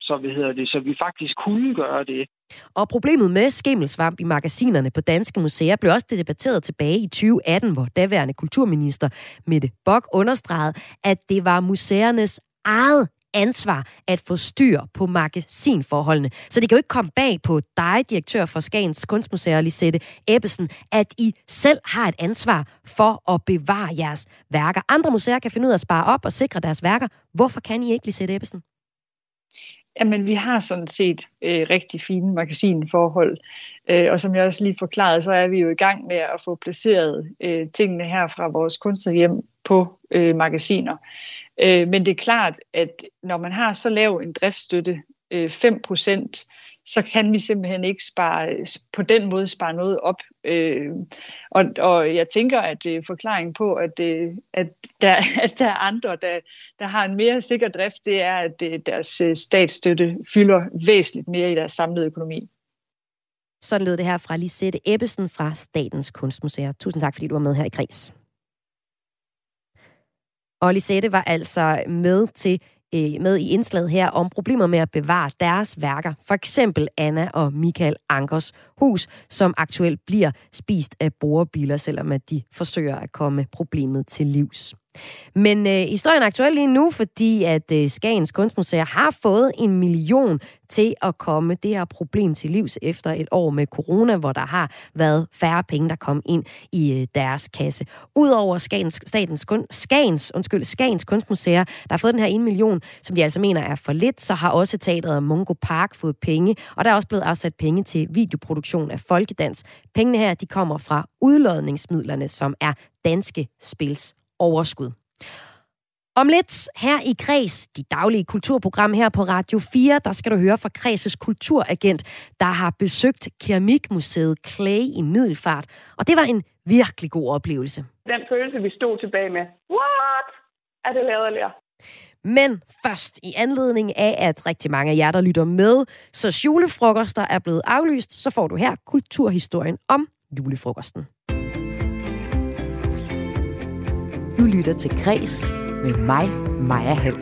så, hvad hedder det, så vi faktisk kunne gøre det. Og problemet med skimmelsvamp i magasinerne på danske museer blev også debatteret tilbage i 2018, hvor daværende kulturminister Mette Bock understregede, at det var museernes eget ansvar at få styr på magasinforholdene. Så det kan jo ikke komme bag på dig, direktør for Skagens Kunstmuseer, Lisette Ebbesen, at I selv har et ansvar for at bevare jeres værker. Andre museer kan finde ud af at spare op og sikre deres værker. Hvorfor kan I ikke, Lisette Ebbesen? Jamen, vi har sådan set øh, rigtig fine magasinforhold. Øh, og som jeg også lige forklarede, så er vi jo i gang med at få placeret øh, tingene her fra vores kunstnerhjem på øh, magasiner. Øh, men det er klart, at når man har så lav en driftsstøtte, øh, 5%, så kan vi simpelthen ikke spare, på den måde spare noget op. Øh, og, og jeg tænker, at øh, forklaringen på, at, øh, at, der, at der er andre, der, der har en mere sikker drift, det er, at øh, deres øh, statsstøtte fylder væsentligt mere i deres samlede økonomi. Sådan lød det her fra Lisette Ebbesen fra Statens Kunstmuseer. Tusind tak, fordi du var med her i Græs. Og Lisette var altså med til øh, med i indslaget her om problemer med at bevare deres værker. For eksempel Anna og Michael Ankers hus, som aktuelt bliver spist af borebiler, selvom at de forsøger at komme problemet til livs. Men øh, historien er aktuel lige nu, fordi at øh, Skagens Kunstmuseer har fået en million til at komme det her problem til livs efter et år med corona, hvor der har været færre penge, der kom ind i øh, deres kasse. Udover Skagens, statens, kun, Skagens, undskyld, Skagens Kunstmuseer, der har fået den her 1 million, som de altså mener er for lidt, så har også teateret Mungo Park fået penge, og der er også blevet afsat penge til videoproduktion af folkedans. Pengene her, de kommer fra udlodningsmidlerne, som er danske spils overskud. Om lidt her i Kreds, de daglige kulturprogram her på Radio 4, der skal du høre fra Kredses kulturagent, der har besøgt Keramikmuseet Clay i Middelfart. Og det var en virkelig god oplevelse. Den følelse, vi stod tilbage med. What? Er det lavet Men først i anledning af, at rigtig mange af jer, der lytter med, så julefrokoster er blevet aflyst, så får du her kulturhistorien om julefrokosten. Du lytter til Græs med mig, Maja Hall.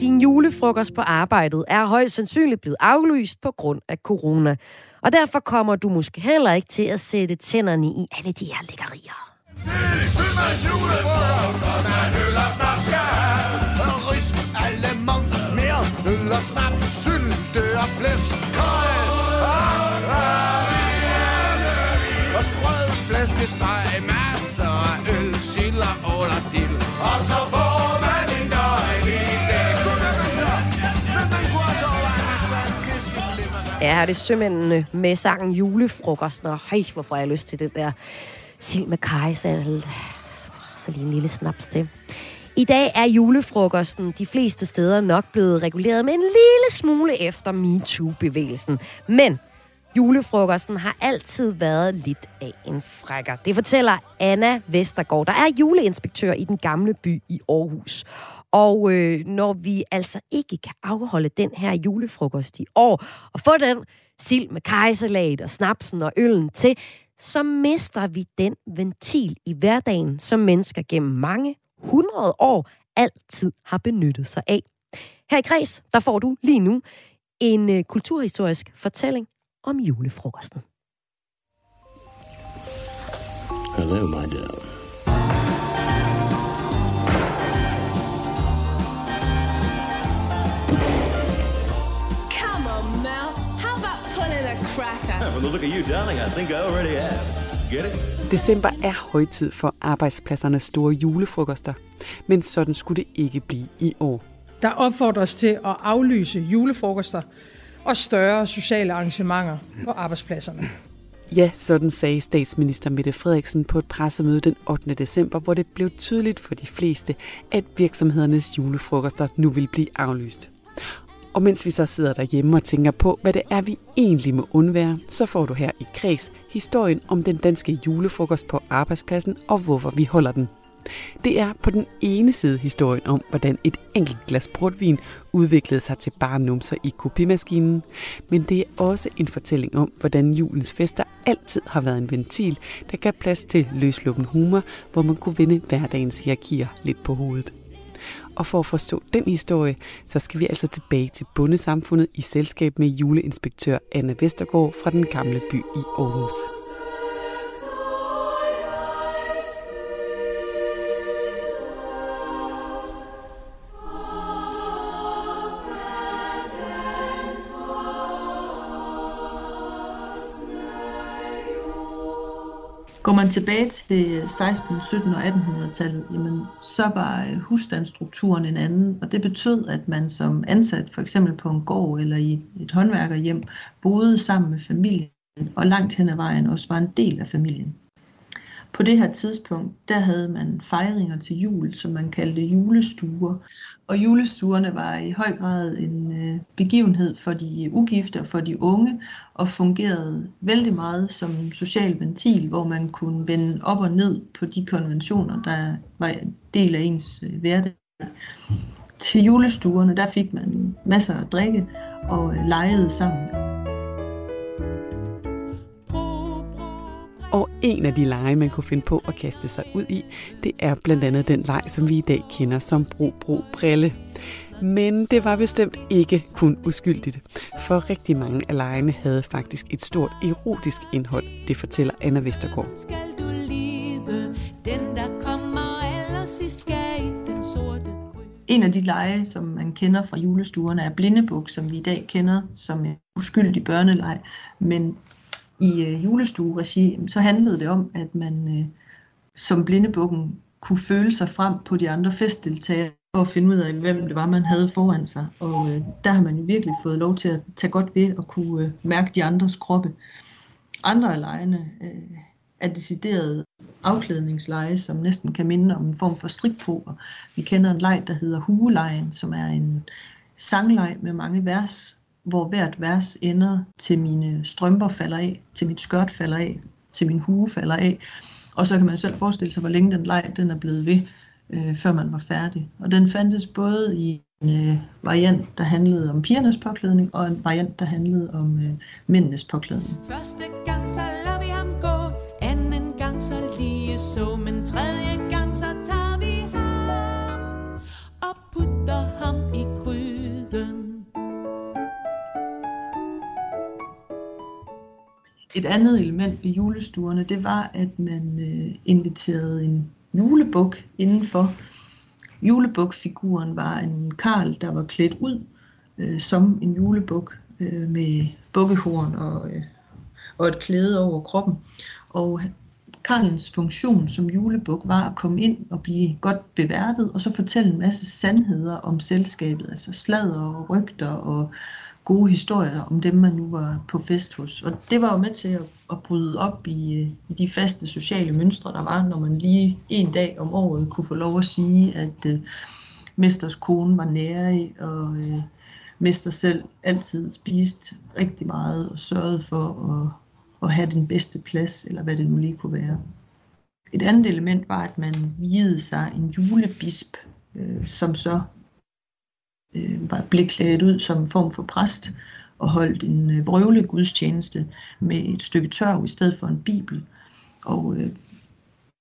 Din julefrokost på arbejdet er højst sandsynligt blevet aflyst på grund af corona. Og derfor kommer du måske heller ikke til at sætte tænderne i alle de her lækkerier. Sømands julefrokost, er øl og snaps skal rys alle mere øl og snaps, sylte og flæsk, kold. Og sprød flæskesteg, masser af øl, siller og ål og dild. Og så får man en dejlig dag. Ja, det er det sømændene med sangen Julefrokosten, og hej, hvorfor har jeg lyst til det der sild med kajsalt. Så lige en lille snaps til. I dag er julefrokosten de fleste steder nok blevet reguleret med en lille smule efter MeToo-bevægelsen. Men julefrokosten har altid været lidt af en frækker. Det fortæller Anna Vestergaard, der er juleinspektør i den gamle by i Aarhus. Og øh, når vi altså ikke kan afholde den her julefrokost i år, og få den sild med kejserlaget og snapsen og øllen til, så mister vi den ventil i hverdagen, som mennesker gennem mange hundrede år altid har benyttet sig af. Her i Kreds, der får du lige nu en øh, kulturhistorisk fortælling om julefrokosten. Hello, my dear. Come on, Mel. How about pulling a cracker? From the look of you, darling, I think I already have. Get it? December er højtid for arbejdspladsernes store julefrokoster, men sådan skulle det ikke blive i år. Der opfordres til at aflyse julefrokoster og større sociale arrangementer på arbejdspladserne. Ja, sådan sagde statsminister Mette Frederiksen på et pressemøde den 8. december, hvor det blev tydeligt for de fleste, at virksomhedernes julefrokoster nu vil blive aflyst. Og mens vi så sidder derhjemme og tænker på, hvad det er, vi egentlig må undvære, så får du her i Kreds historien om den danske julefrokost på arbejdspladsen og hvorfor vi holder den. Det er på den ene side historien om, hvordan et enkelt glas portvin udviklede sig til bare numser i kopimaskinen, men det er også en fortælling om, hvordan julens fester altid har været en ventil, der gav plads til løsluppen humor, hvor man kunne vende hverdagens hierarkier lidt på hovedet. Og for at forstå den historie, så skal vi altså tilbage til bundesamfundet i selskab med juleinspektør Anna Vestergaard fra den gamle by i Aarhus. Går man tilbage til 16, 17 og 1800-tallet, jamen, så var øh, husstandsstrukturen en anden, og det betød, at man som ansat, for eksempel på en gård eller i et håndværkerhjem, boede sammen med familien, og langt hen ad vejen også var en del af familien. På det her tidspunkt, der havde man fejringer til jul, som man kaldte julestuer. Og julestuerne var i høj grad en øh, begivenhed for de ugifte og for de unge, og fungerede vældig meget som social ventil, hvor man kunne vende op og ned på de konventioner, der var en del af ens øh, hverdag. Til julestuerne, der fik man masser af drikke og øh, legede sammen. Og en af de lege, man kunne finde på at kaste sig ud i, det er blandt andet den leg, som vi i dag kender som bro bro brille. Men det var bestemt ikke kun uskyldigt, for rigtig mange af legene havde faktisk et stort erotisk indhold, det fortæller Anna Vestergaard. Skal du lide, den der kommer ellers i skab, den sorte En af de lege, som man kender fra julestuerne, er blindebuk, som vi i dag kender som en uskyldig børneleg. Men i øh, julestueregi, så handlede det om, at man øh, som blindebukken kunne føle sig frem på de andre festdeltagere for at finde ud af, hvem det var, man havde foran sig. Og øh, der har man jo virkelig fået lov til at tage godt ved og kunne øh, mærke de andres kroppe. Andre af legene øh, er deciderede afklædningsleje, som næsten kan minde om en form for strikpoker. Vi kender en leg, der hedder Hugelejen, som er en sangleg med mange vers, hvor hvert vers ender til mine strømper falder af, til mit skørt falder af, til min hue falder af. Og så kan man selv forestille sig, hvor længe den leg den er blevet ved. øh, før man var færdig. Og den fandtes både i en øh, variant, der handlede om pigernes påklædning, og en variant, der handlede om øh, mændenes påklædning. Første gang så Et andet element ved julestuerne, det var, at man øh, inviterede en julebuk indenfor. Julebukfiguren var en karl, der var klædt ud øh, som en julebuk øh, med bukkehorn og, øh, og et klæde over kroppen. Og Karlens funktion som julebuk var at komme ind og blive godt beværtet, og så fortælle en masse sandheder om selskabet, altså sladder og rygter og gode historier om dem, man nu var på fest hos. Og det var jo med til at, at bryde op i, øh, i de faste sociale mønstre, der var, når man lige en dag om året kunne få lov at sige, at øh, mesters kone var nære, og øh, mester selv altid spiste rigtig meget og sørgede for at, at have den bedste plads, eller hvad det nu lige kunne være. Et andet element var, at man videde sig en julebisp, øh, som så øh, var blev klædt ud som en form for præst og holdt en øh, vrøvle gudstjeneste med et stykke tørv i stedet for en bibel. Og øh,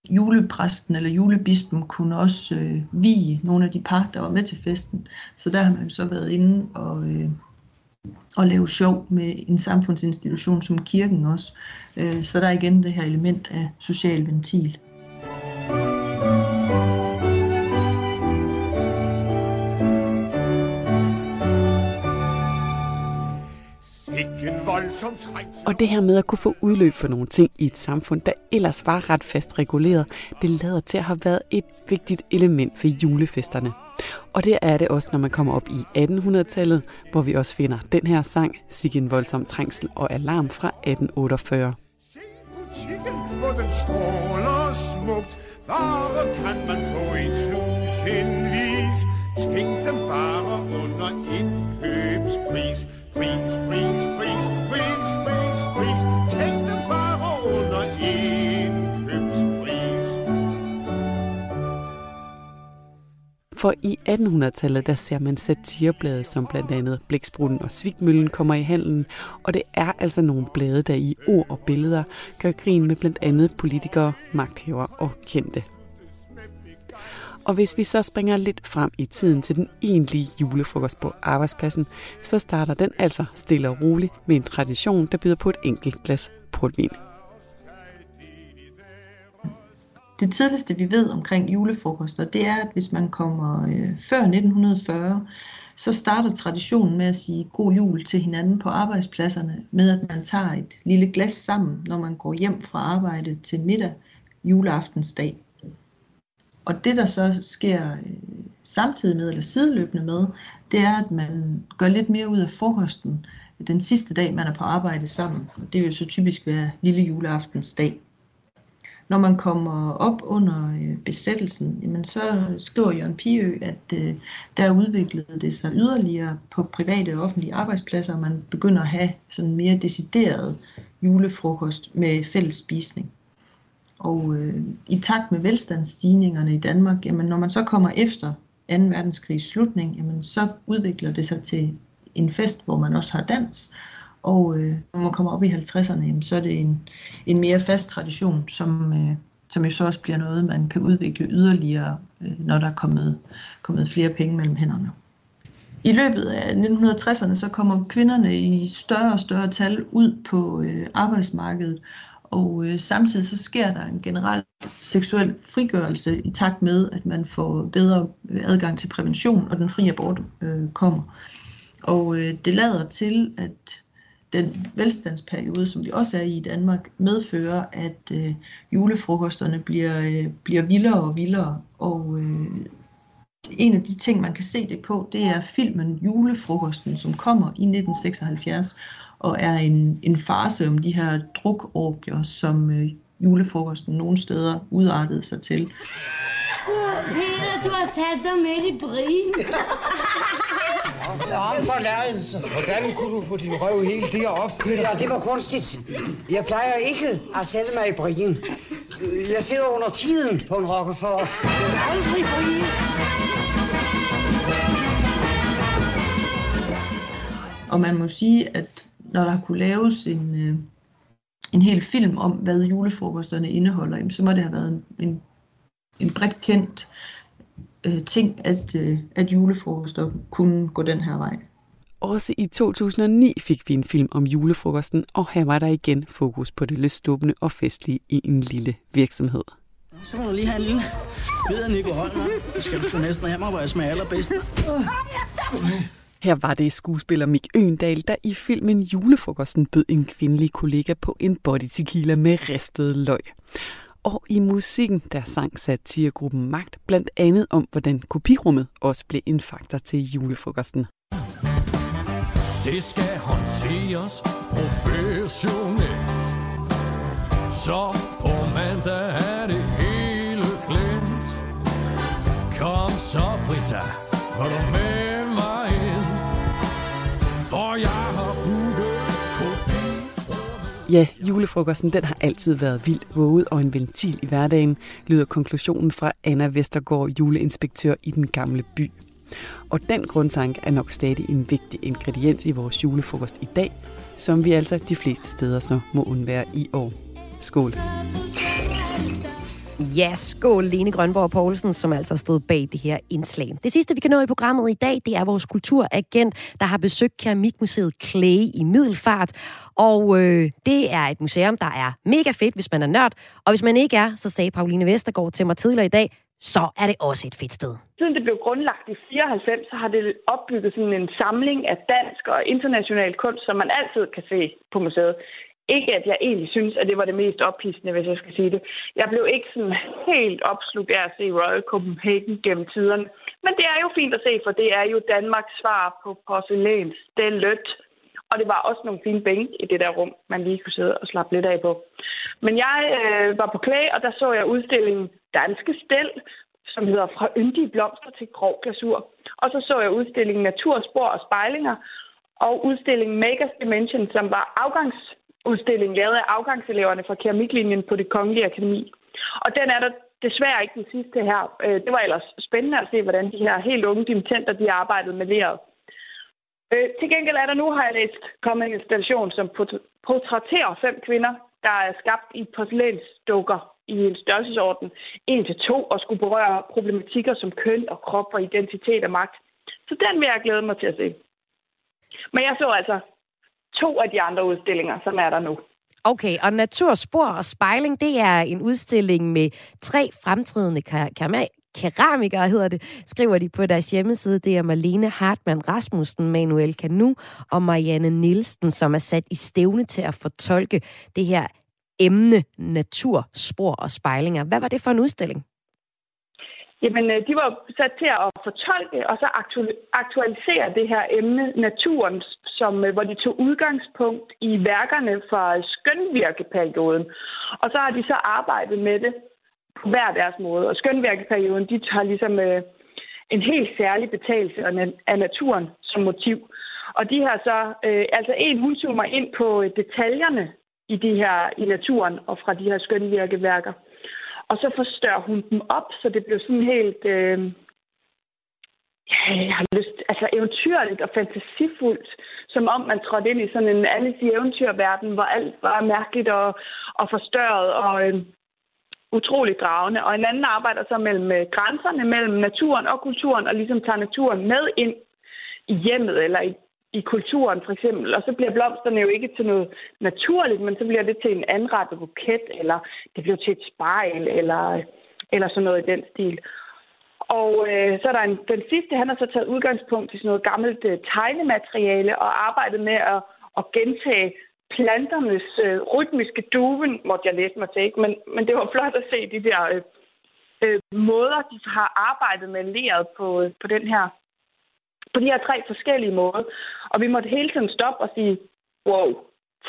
julepræsten eller julebispen kunne også øh, vige nogle af de par, der var med til festen. Så der har man så været inde og, øh, og lave sjov med en samfundsinstitution som kirken også. Øh, så der er igen det her element af social ventil. Og det her med at kunne få udløb for nogle ting i et samfund, der ellers var ret fast reguleret, det lader til at have været et vigtigt element ved julefesterne. Og det er det også, når man kommer op i 1800-tallet, hvor vi også finder den her sang, Sig en voldsom trængsel og alarm fra 1848. butikken, hvor den stråler smukt. Varer kan man få i tusindvis. Tænk dem bare under indkøbspris. Pris, pris, pris, pris, For i 1800-tallet, der ser man satirblade, som blandt andet Blæksprutten og Svigmøllen kommer i handlen, og det er altså nogle blade, der i ord og billeder gør grin med blandt andet politikere, magthavere og kendte. Og hvis vi så springer lidt frem i tiden til den egentlige julefrokost på arbejdspladsen, så starter den altså stille og roligt med en tradition, der byder på et enkelt glas portvin. Det tidligste, vi ved omkring julefrokoster, det er, at hvis man kommer øh, før 1940, så starter traditionen med at sige god jul til hinanden på arbejdspladserne, med at man tager et lille glas sammen, når man går hjem fra arbejde til middag juleaftensdag. Og det, der så sker øh, samtidig med, eller sideløbende med, det er, at man gør lidt mere ud af frokosten den sidste dag, man er på arbejde sammen. Det vil jo så typisk være lille juleaftensdag. Når man kommer op under øh, besættelsen, jamen så skriver Jørgen Piø, at øh, der udviklede det sig yderligere på private og offentlige arbejdspladser, og man begynder at have sådan mere decideret julefrokost med fælles spisning. Og øh, i takt med velstandsstigningerne i Danmark, jamen når man så kommer efter 2. verdenskrigs slutning, jamen så udvikler det sig til en fest, hvor man også har dans. Og øh, når man kommer op i 50'erne, jamen, så er det en, en mere fast tradition, som, øh, som jo så også bliver noget, man kan udvikle yderligere, øh, når der er kommet, kommet flere penge mellem hænderne. I løbet af 1960'erne så kommer kvinderne i større og større tal ud på øh, arbejdsmarkedet, og øh, samtidig så sker der en generel seksuel frigørelse i takt med, at man får bedre øh, adgang til prævention, og den frie abort øh, kommer. Og øh, det lader til, at den velstandsperiode, som vi også er i i Danmark, medfører, at øh, julefrokosterne bliver, øh, bliver vildere og vildere. Og øh, en af de ting, man kan se det på, det er filmen Julefrokosten, som kommer i 1976, og er en, en farse om de her drukorgier, som øh, julefrokosten nogle steder udartede sig til. Peter, du har sat dig midt i brin. Om forladelse. Hvordan kunne du få din røv helt derop, Peter? Ja, det var kunstigt. Jeg plejer ikke at sætte mig i brien. Jeg sidder under tiden på en. Jeg vil aldrig blive. Og man må sige, at når der kunne laves en, øh, en hel film om, hvad julefrokosterne indeholder, jamen, så må det have været en, en, en bredt kendt øh, ting, at, øh, at julefrokoster kunne gå den her vej. Også i 2009 fik vi en film om julefrokosten, og her var der igen fokus på det lystståbende og festlige i en lille virksomhed. Så må du lige have en lille bid af Nico Holm, hva'? skal du næsten hjem og være smag allerbedst. Her var det skuespiller Mik Øendal, der i filmen Julefrokosten bød en kvindelig kollega på en body tequila med ristet løg. Og i musikken, der sang satiregruppen Magt blandt andet om, hvordan kopirummet også blev en faktor til julefrokosten. Det skal håndteres professionelt. Så på mandag er det hele glemt. Kom så, Britta, går du med Ja, julefrokosten den har altid været vildt våget og en ventil i hverdagen, lyder konklusionen fra Anna Vestergaard, juleinspektør i den gamle by. Og den grundtanke er nok stadig en vigtig ingrediens i vores julefrokost i dag, som vi altså de fleste steder så må undvære i år. Skål! Ja, skål Lene Grønborg Poulsen, som altså stod bag det her indslag. Det sidste, vi kan nå i programmet i dag, det er vores kulturagent, der har besøgt Keramikmuseet Clay i Middelfart. Og øh, det er et museum, der er mega fedt, hvis man er nørd. Og hvis man ikke er, så sagde Pauline Vestergaard til mig tidligere i dag, så er det også et fedt sted. Siden det blev grundlagt i 94, så har det opbygget sådan en samling af dansk og international kunst, som man altid kan se på museet. Ikke at jeg egentlig synes, at det var det mest ophidsende, hvis jeg skal sige det. Jeg blev ikke sådan helt opslugt af at se Royal Copenhagen gennem tiderne. Men det er jo fint at se, for det er jo Danmarks svar på porcelæns. Det er lødt. Og det var også nogle fine bænke i det der rum, man lige kunne sidde og slappe lidt af på. Men jeg øh, var på klæ, og der så jeg udstillingen Danske Stel, som hedder Fra yndige blomster til grov glasur. Og så så jeg udstillingen Naturspor og spejlinger, og udstillingen Makers Dimension, som var afgangs udstilling lavet af afgangseleverne fra keramiklinjen på det Kongelige Akademi. Og den er der desværre ikke den sidste her. Øh, det var ellers spændende at se, hvordan de her helt unge dimittenter, de arbejdede med leret. Øh, til gengæld er der nu, har jeg læst, kommet en installation, som portrætterer fem kvinder, der er skabt i porcelænsdukker i en størrelsesorden 1 til 2 og skulle berøre problematikker som køn og krop og identitet og magt. Så den vil jeg glæde mig til at se. Men jeg så altså to af de andre udstillinger, som er der nu. Okay, og Naturspor og Spejling, det er en udstilling med tre fremtrædende ka- keramikere, hedder det, skriver de på deres hjemmeside. Det er Marlene Hartmann Rasmussen, Manuel Kanu og Marianne Nielsen, som er sat i stævne til at fortolke det her emne natur, spor og spejlinger. Hvad var det for en udstilling? Jamen, øh, de var sat til at fortolke og så aktualisere det her emne, naturen, som, øh, hvor de tog udgangspunkt i værkerne fra skønvirkeperioden. Og så har de så arbejdet med det på hver deres måde. Og skønvirkeperioden, de har ligesom øh, en helt særlig betagelse af naturen som motiv. Og de her så, øh, altså en, hun zoomer ind på øh, detaljerne i de her i naturen og fra de her skønvirkeværker. Og så forstørrer hun dem op, så det blev sådan helt... Øh, ja, jeg har lyst, altså eventyrligt og fantasifuldt, som om man trådte ind i sådan en Alice i eventyrverden, hvor alt var mærkeligt og, og forstørret og øh, utroligt dragende. Og en anden arbejder så mellem øh, grænserne mellem naturen og kulturen, og ligesom tager naturen med ind i hjemmet eller i, i kulturen for eksempel. Og så bliver blomsterne jo ikke til noget naturligt, men så bliver det til en anrettet buket, eller det bliver til et spejl, eller, eller sådan noget i den stil. Og øh, så er der en, den sidste, han har så taget udgangspunkt i sådan noget gammelt øh, tegnemateriale og arbejdet med at, at gentage planternes øh, rytmiske duven, måtte jeg læse mig til, ikke? Men, men det var flot at se de der øh, øh, måder, de har arbejdet med leret på, øh, på den her på de her tre forskellige måder. Og vi måtte hele tiden stoppe og sige, wow,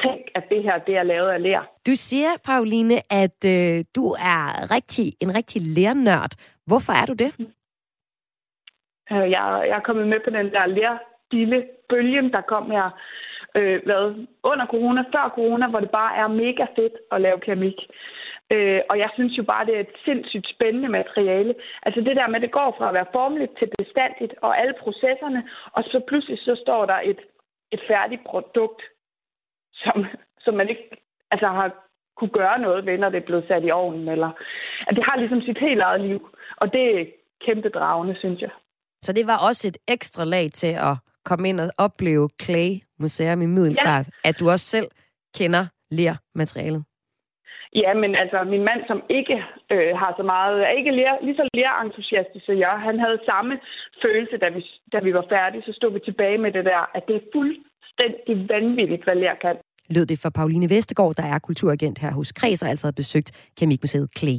tænk, at det her det er lavet af lær. Du siger, Pauline, at øh, du er rigtig, en rigtig lærnørd. Hvorfor er du det? Øh, Jeg, jeg er kommet med på den der lærdille bølgen, der kom her øh, hvad, under corona, før corona, hvor det bare er mega fedt at lave keramik. Øh, og jeg synes jo bare, det er et sindssygt spændende materiale. Altså det der med, at det går fra at være formeligt til bestandigt og alle processerne, og så pludselig så står der et, et færdigt produkt, som, som man ikke altså, har kunne gøre noget ved, når det er blevet sat i ovnen. Eller, at det har ligesom sit helt eget liv, og det er kæmpe dragende, synes jeg. Så det var også et ekstra lag til at komme ind og opleve Clay Museum i Middelfart, ja. at du også selv kender ler-materialet. Ja, men altså min mand, som ikke øh, har så meget, er ikke lærer, lige så lærerentusiastisk som jeg, han havde samme følelse, da vi, da vi var færdige, så stod vi tilbage med det der, at det er fuldstændig vanvittigt, hvad lærer kan. Lød det for Pauline Vestergaard, der er kulturagent her hos Kreds og altså har besøgt Kemikmuseet Clay.